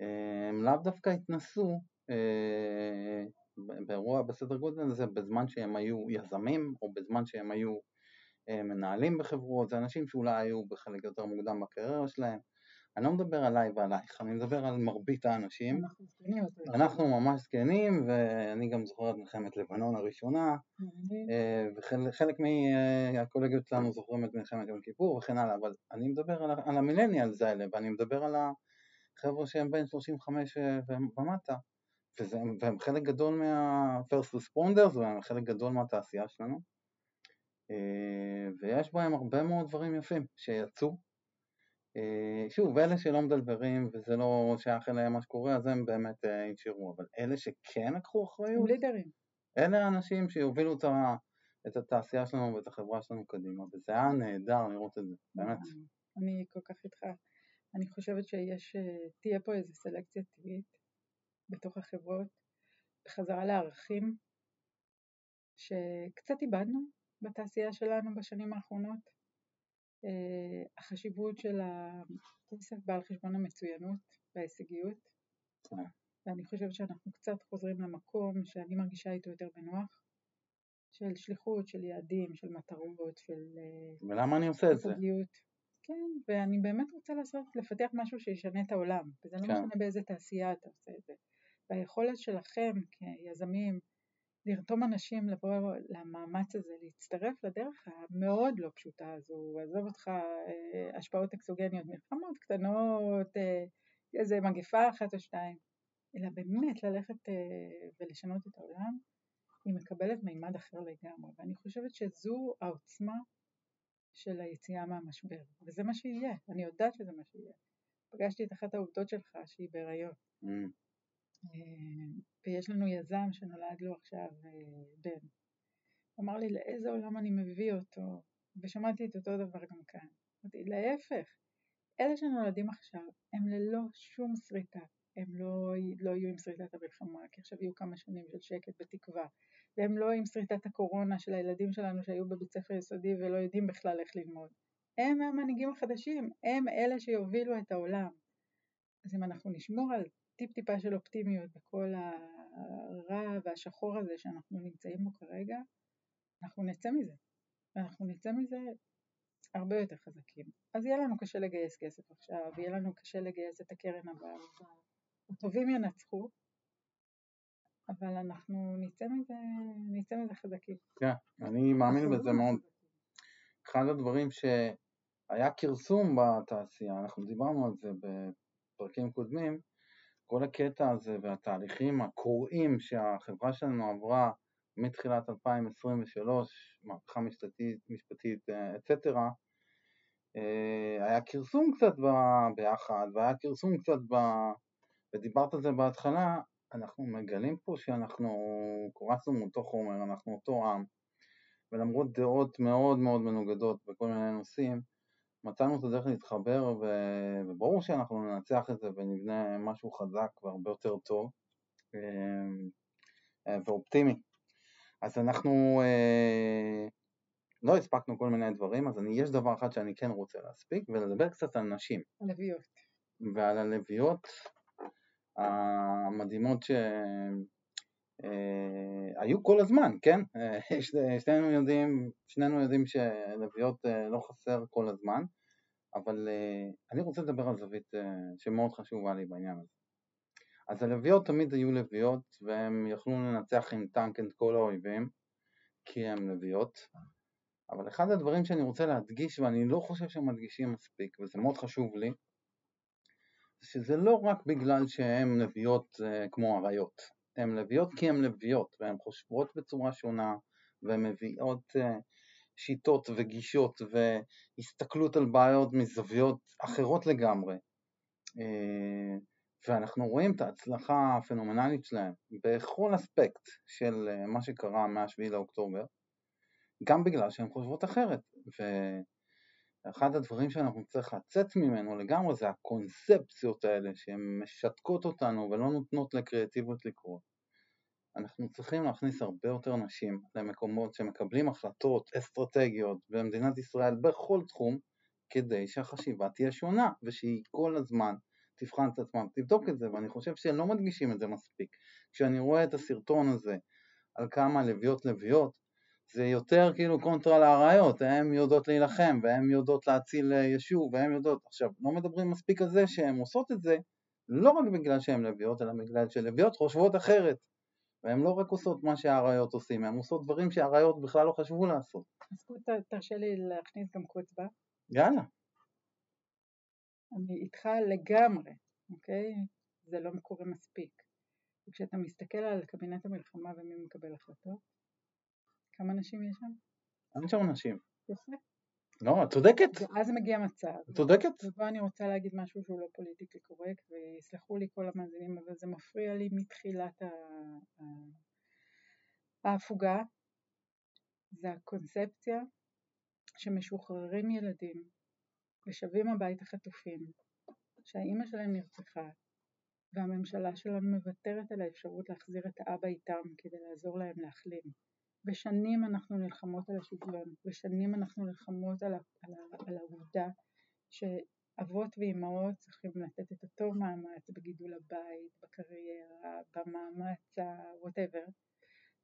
אה, הם לאו דווקא התנסו אה, באירוע בסדר גודל הזה בזמן שהם היו יזמים או בזמן שהם היו מנהלים בחברות, זה אנשים שאולי היו בחלק יותר מוקדם בקריירה שלהם. אני לא מדבר עליי ועלייך, אני מדבר על מרבית האנשים. אנחנו זקנים. אנחנו ממש זקנים, ואני גם זוכר את מלחמת לבנון הראשונה, אה, וחלק מהקולגיות שלנו זוכרים את מלחמת יום כיפור וכן הלאה, אבל אני מדבר על, המילניאלס האלה, ואני מדבר על החבר'ה שהם בין 35 ומטה, וזה, והם חלק גדול מה-first responders, והם חלק גדול מהתעשייה שלנו, אה, ויש בהם הרבה מאוד דברים יפים שיצאו. אה, שוב, אלה שלא מדלברים וזה לא שייך אליהם מה שקורה, אז הם באמת אה, ינשרו, אבל אלה שכן לקחו אחריות, לידרים. אלה האנשים שיובילו את, ה, את התעשייה שלנו ואת החברה שלנו קדימה, וזה היה נהדר לראות את זה, באמת. אני כל כך איתך. אני חושבת שיש, אה, תהיה פה איזו סלקציה טבעית בתוך החברות, בחזרה לערכים שקצת איבדנו בתעשייה שלנו בשנים האחרונות. אה, החשיבות של הכסף בא על חשבון המצוינות וההישגיות, כן. ואני חושבת שאנחנו קצת חוזרים למקום שאני מרגישה איתו יותר בנוח, של שליחות, של יעדים, של מטרות, של אה, ולמה אני עושה את זה? כן, ואני באמת רוצה לעשות, לפתח משהו שישנה את העולם, וזה לא כן. משנה באיזה תעשייה אתה עושה את זה. והיכולת שלכם כיזמים לרתום אנשים לבוא למאמץ הזה, להצטרף לדרך המאוד לא פשוטה הזו, עזוב אותך אה, השפעות אקסוגניות, מלחמות קטנות, אה, איזה מגפה אחת או שתיים, אלא באמת ללכת אה, ולשנות את העולם, היא מקבלת מימד אחר לגמרי, ואני חושבת שזו העוצמה של היציאה מהמשבר, וזה מה שיהיה, אני יודעת שזה מה שיהיה. פגשתי את אחת העובדות שלך שהיא בהיריון. Mm, ויש לנו יזם שנולד לו עכשיו אה, בן. הוא אמר לי לאיזה עולם אני מביא אותו, ושמעתי את אותו דבר גם כאן. אמרתי להפך, אלה שנולדים עכשיו הם ללא שום שריטה, הם לא, לא יהיו עם שריטת המלחמה, כי עכשיו יהיו כמה שנים של שקט ותקווה, והם לא עם שריטת הקורונה של הילדים שלנו שהיו בבית ספר יסודי ולא יודעים בכלל איך ללמוד. הם המנהיגים החדשים, הם אלה שיובילו את העולם. אז אם אנחנו נשמור על טיפ טיפה של אופטימיות בכל הרע והשחור הזה שאנחנו נמצאים בו כרגע, אנחנו נצא מזה. ואנחנו נצא מזה הרבה יותר חזקים. אז יהיה לנו קשה לגייס כסף עכשיו, יהיה לנו קשה לגייס את הקרן הבאה. הטובים ינצחו, אבל אנחנו נצא מזה, נצא מזה חזקים. כן, אני מאמין בזה לא מאוד. אחד הדברים שהיה כרסום בתעשייה, אנחנו דיברנו על זה בפרקים קודמים, כל הקטע הזה והתהליכים הקוראים שהחברה שלנו עברה מתחילת 2023, מהפכה משפטית, משפטית אצטרה, היה כרסום קצת ב- ביחד, והיה כרסום קצת ב... ודיברת על זה בהתחלה, אנחנו מגלים פה שאנחנו קורצנו מאותו חומר, אנחנו אותו עם, ולמרות דעות מאוד מאוד מנוגדות בכל מיני נושאים, מצאנו את הדרך להתחבר, ו... וברור שאנחנו ננצח את זה ונבנה משהו חזק והרבה יותר טוב אה, ואופטימי. אז אנחנו אה, לא הספקנו כל מיני דברים, אז אני, יש דבר אחד שאני כן רוצה להספיק, ולדבר קצת על נשים הלוויות. ועל הלוויות המדהימות שהיו כל הזמן, כן? אה, שני- שנינו יודעים, שנינו יודעים שלוויות אה, לא חסר כל הזמן, אבל אה, אני רוצה לדבר על זווית אה, שמאוד חשובה לי בעניין הזה. אז הלוויות תמיד היו לוויות והם יכלו לנצח עם טנק את כל האויבים כי הם לוויות אבל אחד הדברים שאני רוצה להדגיש ואני לא חושב שהם מדגישים מספיק וזה מאוד חשוב לי שזה לא רק בגלל שהן לוויות אה, כמו אריות הן לוויות כי הן לוויות והן חושבות בצורה שונה והן מביאות אה, שיטות וגישות והסתכלות על בעיות מזוויות אחרות לגמרי אה, ואנחנו רואים את ההצלחה הפנומנלית שלהם בכל אספקט של אה, מה שקרה מה-7 לאוקטובר, גם בגלל שהן חושבות אחרת. ואחד הדברים שאנחנו צריך לצאת ממנו לגמרי זה הקונספציות האלה שהן משתקות אותנו ולא נותנות לקריאטיביות לקרות. אנחנו צריכים להכניס הרבה יותר נשים למקומות שמקבלים החלטות אסטרטגיות במדינת ישראל בכל תחום כדי שהחשיבה תהיה שונה ושהיא כל הזמן תבחן את עצמם, תבדוק את זה, ואני חושב שלא מדגישים את זה מספיק. כשאני רואה את הסרטון הזה על כמה לוויות לוויות, זה יותר כאילו קונטרה לאריות, הן יודעות להילחם, והן יודעות להציל יישוב, והן יודעות... עכשיו, לא מדברים מספיק על זה שהן עושות את זה לא רק בגלל שהן לוויות, אלא בגלל שלוויות חושבות אחרת. והן לא רק עושות מה שהאריות עושים, הן עושות דברים שהאריות בכלל לא חשבו לעשות. אז תרשה לי להכניס גם קוץ בה. יאללה. אני איתך לגמרי, אוקיי? זה לא קורה מספיק. וכשאתה מסתכל על קבינט המלחמה ומי מקבל החלטות, כמה נשים יש שם? אין שם נשים. יפה. לא, את צודקת. ואז מגיע מצב. את צודקת. ופה אני רוצה להגיד משהו שהוא לא פוליטיקלי קורקט, ויסלחו לי כל המאזינים, אבל זה מפריע לי מתחילת ההפוגה. זה הקונספציה שמשוחררים ילדים ושבים הביתה חטופים, שהאימא שלהם נרצחה, והממשלה שלנו מוותרת על האפשרות להחזיר את האבא איתם כדי לעזור להם להחלים. ושנים אנחנו נלחמות על השוויון, ושנים אנחנו נלחמות על, על, על העובדה שאבות ואימהות צריכים לתת את אותו מאמץ בגידול הבית, בקריירה, במאמץ ה-whatever,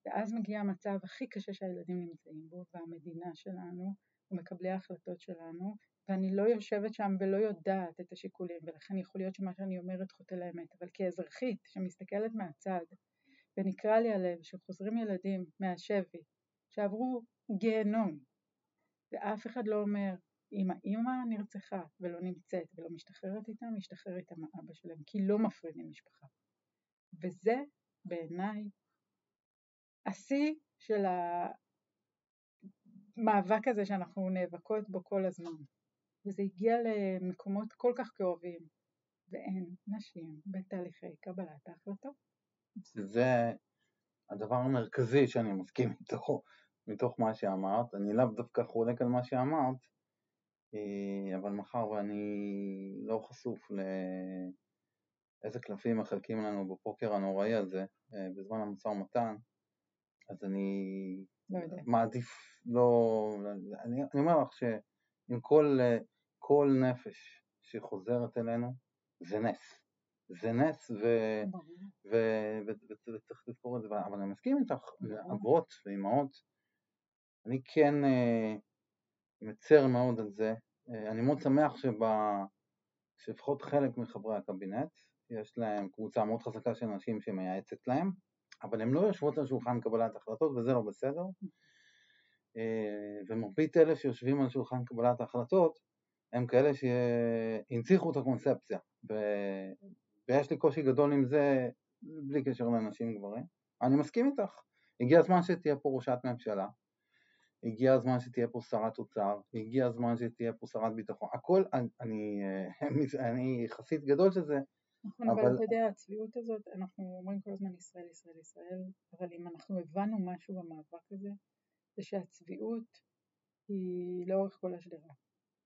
ואז מגיע המצב הכי קשה שהילדים נמצאים בו, והמדינה שלנו, ומקבלי ההחלטות שלנו, ואני לא יושבת שם ולא יודעת את השיקולים, ולכן יכול להיות שמה שאני אומרת חוטא לאמת, אבל כאזרחית שמסתכלת מהצד, ונקרא לי הלב שחוזרים ילדים מהשבי, שעברו גיהנום, ואף אחד לא אומר, אם האימא נרצחה ולא נמצאת ולא משתחררת איתה, משתחרר איתה מאבא שלהם, כי לא מפרידים משפחה. וזה בעיניי השיא של המאבק הזה שאנחנו נאבקות בו כל הזמן. וזה הגיע למקומות כל כך כאובים, ואין נשים בתהליכי קבלת ההחלטות. זה הדבר המרכזי שאני מסכים איתו, מתוך מה שאמרת. אני לאו דווקא חולק על מה שאמרת, אה, אבל מאחר ואני לא חשוף לאיזה קלפים מחלקים לנו בפוקר הנוראי הזה אה, בזמן המשא ומתן, אז אני לא מעדיף לא... אני, אני אומר לך שעם כל כל נפש שחוזרת אלינו זה נס. זה נס וצריך לזכור את זה, אבל אני מסכים איתך, אבות ואימהות, אני כן אה, מצר מאוד על זה, אה, אני מאוד שמח שלפחות חלק מחברי הקבינט, יש להם קבוצה מאוד חזקה של אנשים שמייעצת להם, אבל הן לא יושבות על שולחן קבלת החלטות וזה לא בסדר, אה, ומרבית אלה שיושבים על שולחן קבלת ההחלטות הם כאלה שהנציחו את הקונספציה. ויש לי קושי גדול עם זה בלי קשר לנשים גברים. אני מסכים איתך, הגיע הזמן שתהיה פה ראשת ממשלה, הגיע הזמן שתהיה פה שרת אוצר, הגיע הזמן שתהיה פה שרת ביטחון, הכל, אני, אני, אני חסיד גדול של זה. נכון, אבל... אבל אתה יודע, הצביעות הזאת, אנחנו אומרים כל הזמן ישראל, ישראל, ישראל, אבל אם אנחנו הבנו משהו במאבק הזה, זה שהצביעות היא לאורך כל השדרה.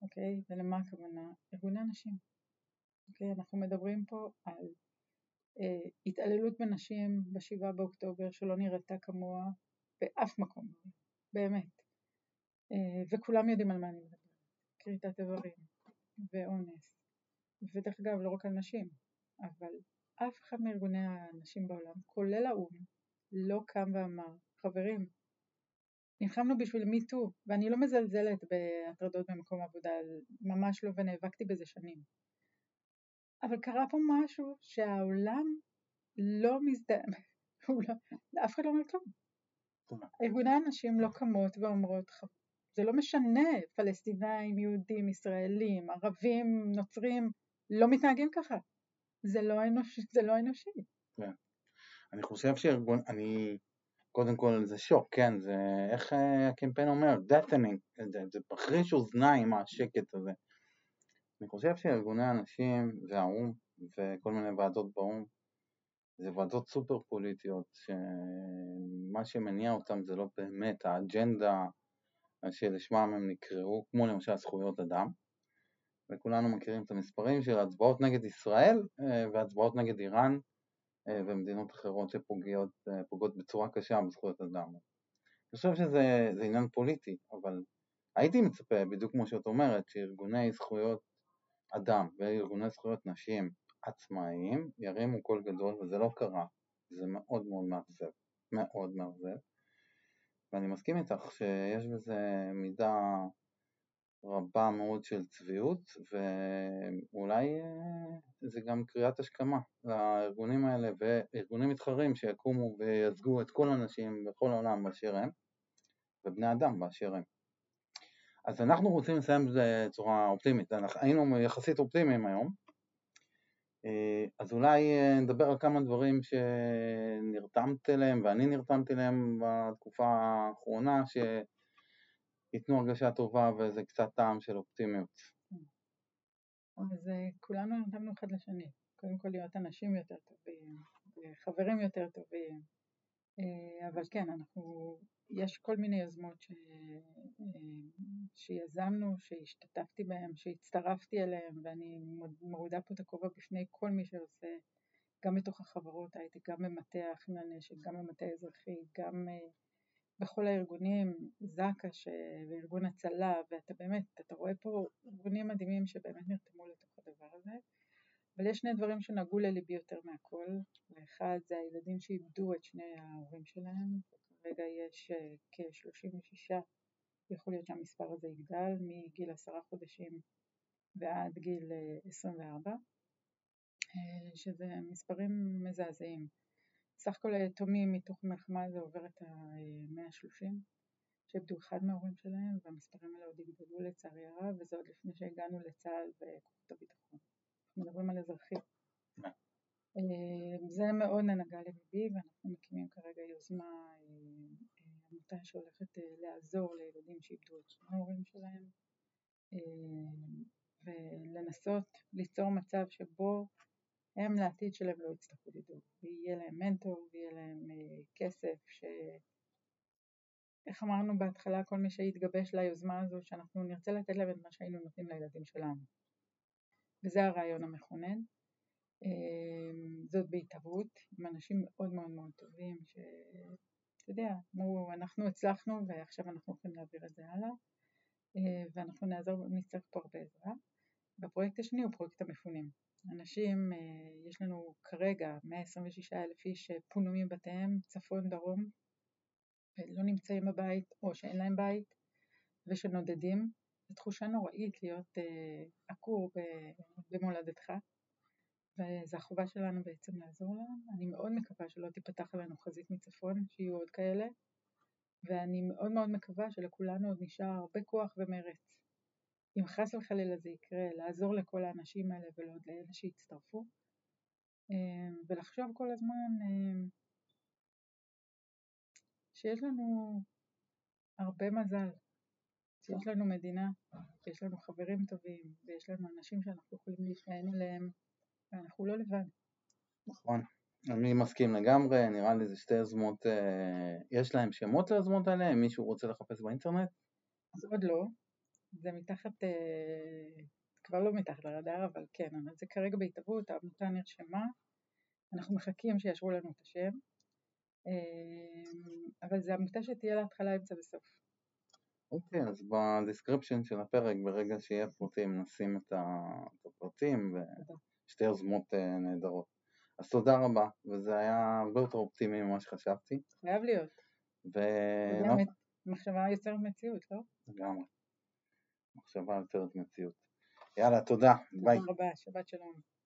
אוקיי? ולמה הכוונה? ארגוני הנשים. אוקיי? אנחנו מדברים פה על אה, התעללות בנשים בשבעה באוקטובר שלא נראתה כמוה באף מקום, באמת. אה, וכולם יודעים על מה אני מדברת. כריתת איברים ואונס. ודרך אגב, לא רק על נשים, אבל אף אחד מארגוני הנשים בעולם, כולל האו"ם, לא קם ואמר, חברים, נלחמנו בשביל מיטו, ואני לא מזלזלת בהטרדות במקום עבודה, ממש לא, ונאבקתי בזה שנים. אבל קרה פה משהו שהעולם לא מזדהה, לא, אף אחד לא אומר כלום. ארגוני הנשים לא קמות ואומרות, זה לא משנה, פלסטינאים, יהודים, ישראלים, ערבים, נוצרים, לא מתנהגים ככה. זה לא אנושי. זה לא אנושי. כן. אני חושב שארגון, אני, קודם כל זה שוק, כן, זה איך אה, הקמפיין אומר, זה, זה מחריש אוזניים השקט הזה. אני חושב שארגוני הנשים והאו"ם וכל מיני ועדות באו"ם זה ועדות סופר פוליטיות שמה שמניע אותם זה לא באמת האג'נדה שלשמם הם נקראו, כמו למשל זכויות אדם וכולנו מכירים את המספרים של הצבעות נגד ישראל אה, והצבעות נגד איראן אה, ומדינות אחרות שפוגעות אה, בצורה קשה בזכויות אדם. אני חושב שזה עניין פוליטי, אבל הייתי מצפה, בדיוק כמו שאת אומרת, שארגוני זכויות אדם וארגוני זכויות נשים עצמאיים ירימו קול גדול וזה לא קרה, זה מאוד מאוד מאכזב, מאוד מאכזב ואני מסכים איתך שיש בזה מידה רבה מאוד של צביעות ואולי אה, זה גם קריאת השכמה לארגונים האלה וארגונים מתחרים שיקומו וייצגו את כל הנשים בכל העולם באשר הם ובני אדם באשר הם. אז אנחנו רוצים לסיים בצורה אופטימית, אנחנו היינו יחסית אופטימיים היום. אה, אז אולי אה, נדבר על כמה דברים שנרתמת אליהם ואני נרתמתי אליהם בתקופה האחרונה שייתנו הרגשה טובה וזה קצת טעם של אופטימיות. אז אה, כולנו נרתמנו אחד לשני, קודם כל להיות אנשים יותר טובים, חברים יותר טובים, אבל כן, אנחנו, יש כל מיני יוזמות ש... שיזמנו, שהשתתפתי בהם, שהצטרפתי אליהם, ואני מורידה פה את הכובע בפני כל מי שעושה, גם בתוך החברות הייטק, גם במטה האחים לנשק, גם במטה האזרחי, גם uh, בכל הארגונים, זק"א וארגון הצלה, ואתה באמת, אתה רואה פה ארגונים מדהימים שבאמת נרתמו לתוך הדבר הזה, אבל יש שני דברים שנגעו לליבי יותר מהכל, ואחד זה הילדים שאיבדו את שני ההורים שלהם, כרגע יש uh, כ-36 יכול להיות שהמספר הזה יגדל מגיל עשרה חודשים ועד גיל 24, אה, שזה מספרים מזעזעים. סך הכל היתומים מתוך המלחמה הזו עובר את ה-130, שאיבדו אחד מההורים שלהם, והמספרים האלה עוד יגדלו לצערי הרב, וזה עוד לפני שהגענו לצה"ל וכוחות הביטחון. אנחנו מדברים על אזרחים. אה, זה מאוד נגע לליבי, ואנחנו מקימים כרגע יוזמה אה, עמותה שהולכת אה, לעזור לילדים שאיבדו את שני ההורים שלהם אה, ולנסות ליצור מצב שבו הם לעתיד שלהם לא יצטרכו לדאוג ויהיה להם מנטור ויהיה להם אה, כסף ש... איך אמרנו בהתחלה כל מי שיתגבש ליוזמה הזו שאנחנו נרצה לתת להם את מה שהיינו נותנים לילדים שלנו. וזה הרעיון המכונן זאת בהתהוות עם אנשים מאוד מאוד מאוד טובים ש... אתה יודע, אמרו אנחנו הצלחנו ועכשיו אנחנו הולכים להעביר את זה הלאה אה, ואנחנו נעזור, נצטרך פה הרבה עזרה. והפרויקט השני הוא פרויקט המפונים. אנשים, אה, יש לנו כרגע 126 אלף איש שפונו מבתיהם צפון דרום ולא נמצאים בבית או שאין להם בית ושנודדים. זו תחושה נוראית להיות אה, עקור במולדתך וזו החובה שלנו בעצם לעזור להם. אני מאוד מקווה שלא תיפתח עלינו חזית מצפון, שיהיו עוד כאלה, ואני מאוד מאוד מקווה שלכולנו עוד נשאר הרבה כוח ומרץ. אם חס וחלילה זה יקרה, לעזור לכל האנשים האלה ולעוד לאלה שהצטרפו, אמ, ולחשוב כל הזמן אמ, שיש לנו הרבה מזל, שיש לנו מדינה, שיש לנו חברים טובים, ויש לנו אנשים שאנחנו יכולים להישען עליהם ואנחנו לא לבד. נכון, אני מסכים לגמרי, נראה לי זה שתי יוזמות, אה, יש להם שמות ליוזמות האלה? אם מישהו רוצה לחפש באינטרנט? אז עוד לא, זה מתחת, אה, כבר לא מתחת לרדאר, אבל כן, אבל זה כרגע בהתהוות, העמותה נרשמה, אנחנו מחכים שיאשרו לנו את השם, אה, אבל זו עמותה שתהיה להתחלה, אמצע וסוף. אוקיי, אז ב description של הפרק, ברגע שיהיה פרטים, נשים את הפרטים. ו... שתי יוזמות אה, נהדרות. אז תודה רבה, וזה היה הרבה יותר אופטימי ממה שחשבתי. חייב להיות. ו... מחשבה יוצרת מציאות, לא? לגמרי. מחשבה יוצרת מציאות. יאללה, תודה. ביי. תודה רבה, שבת שלום.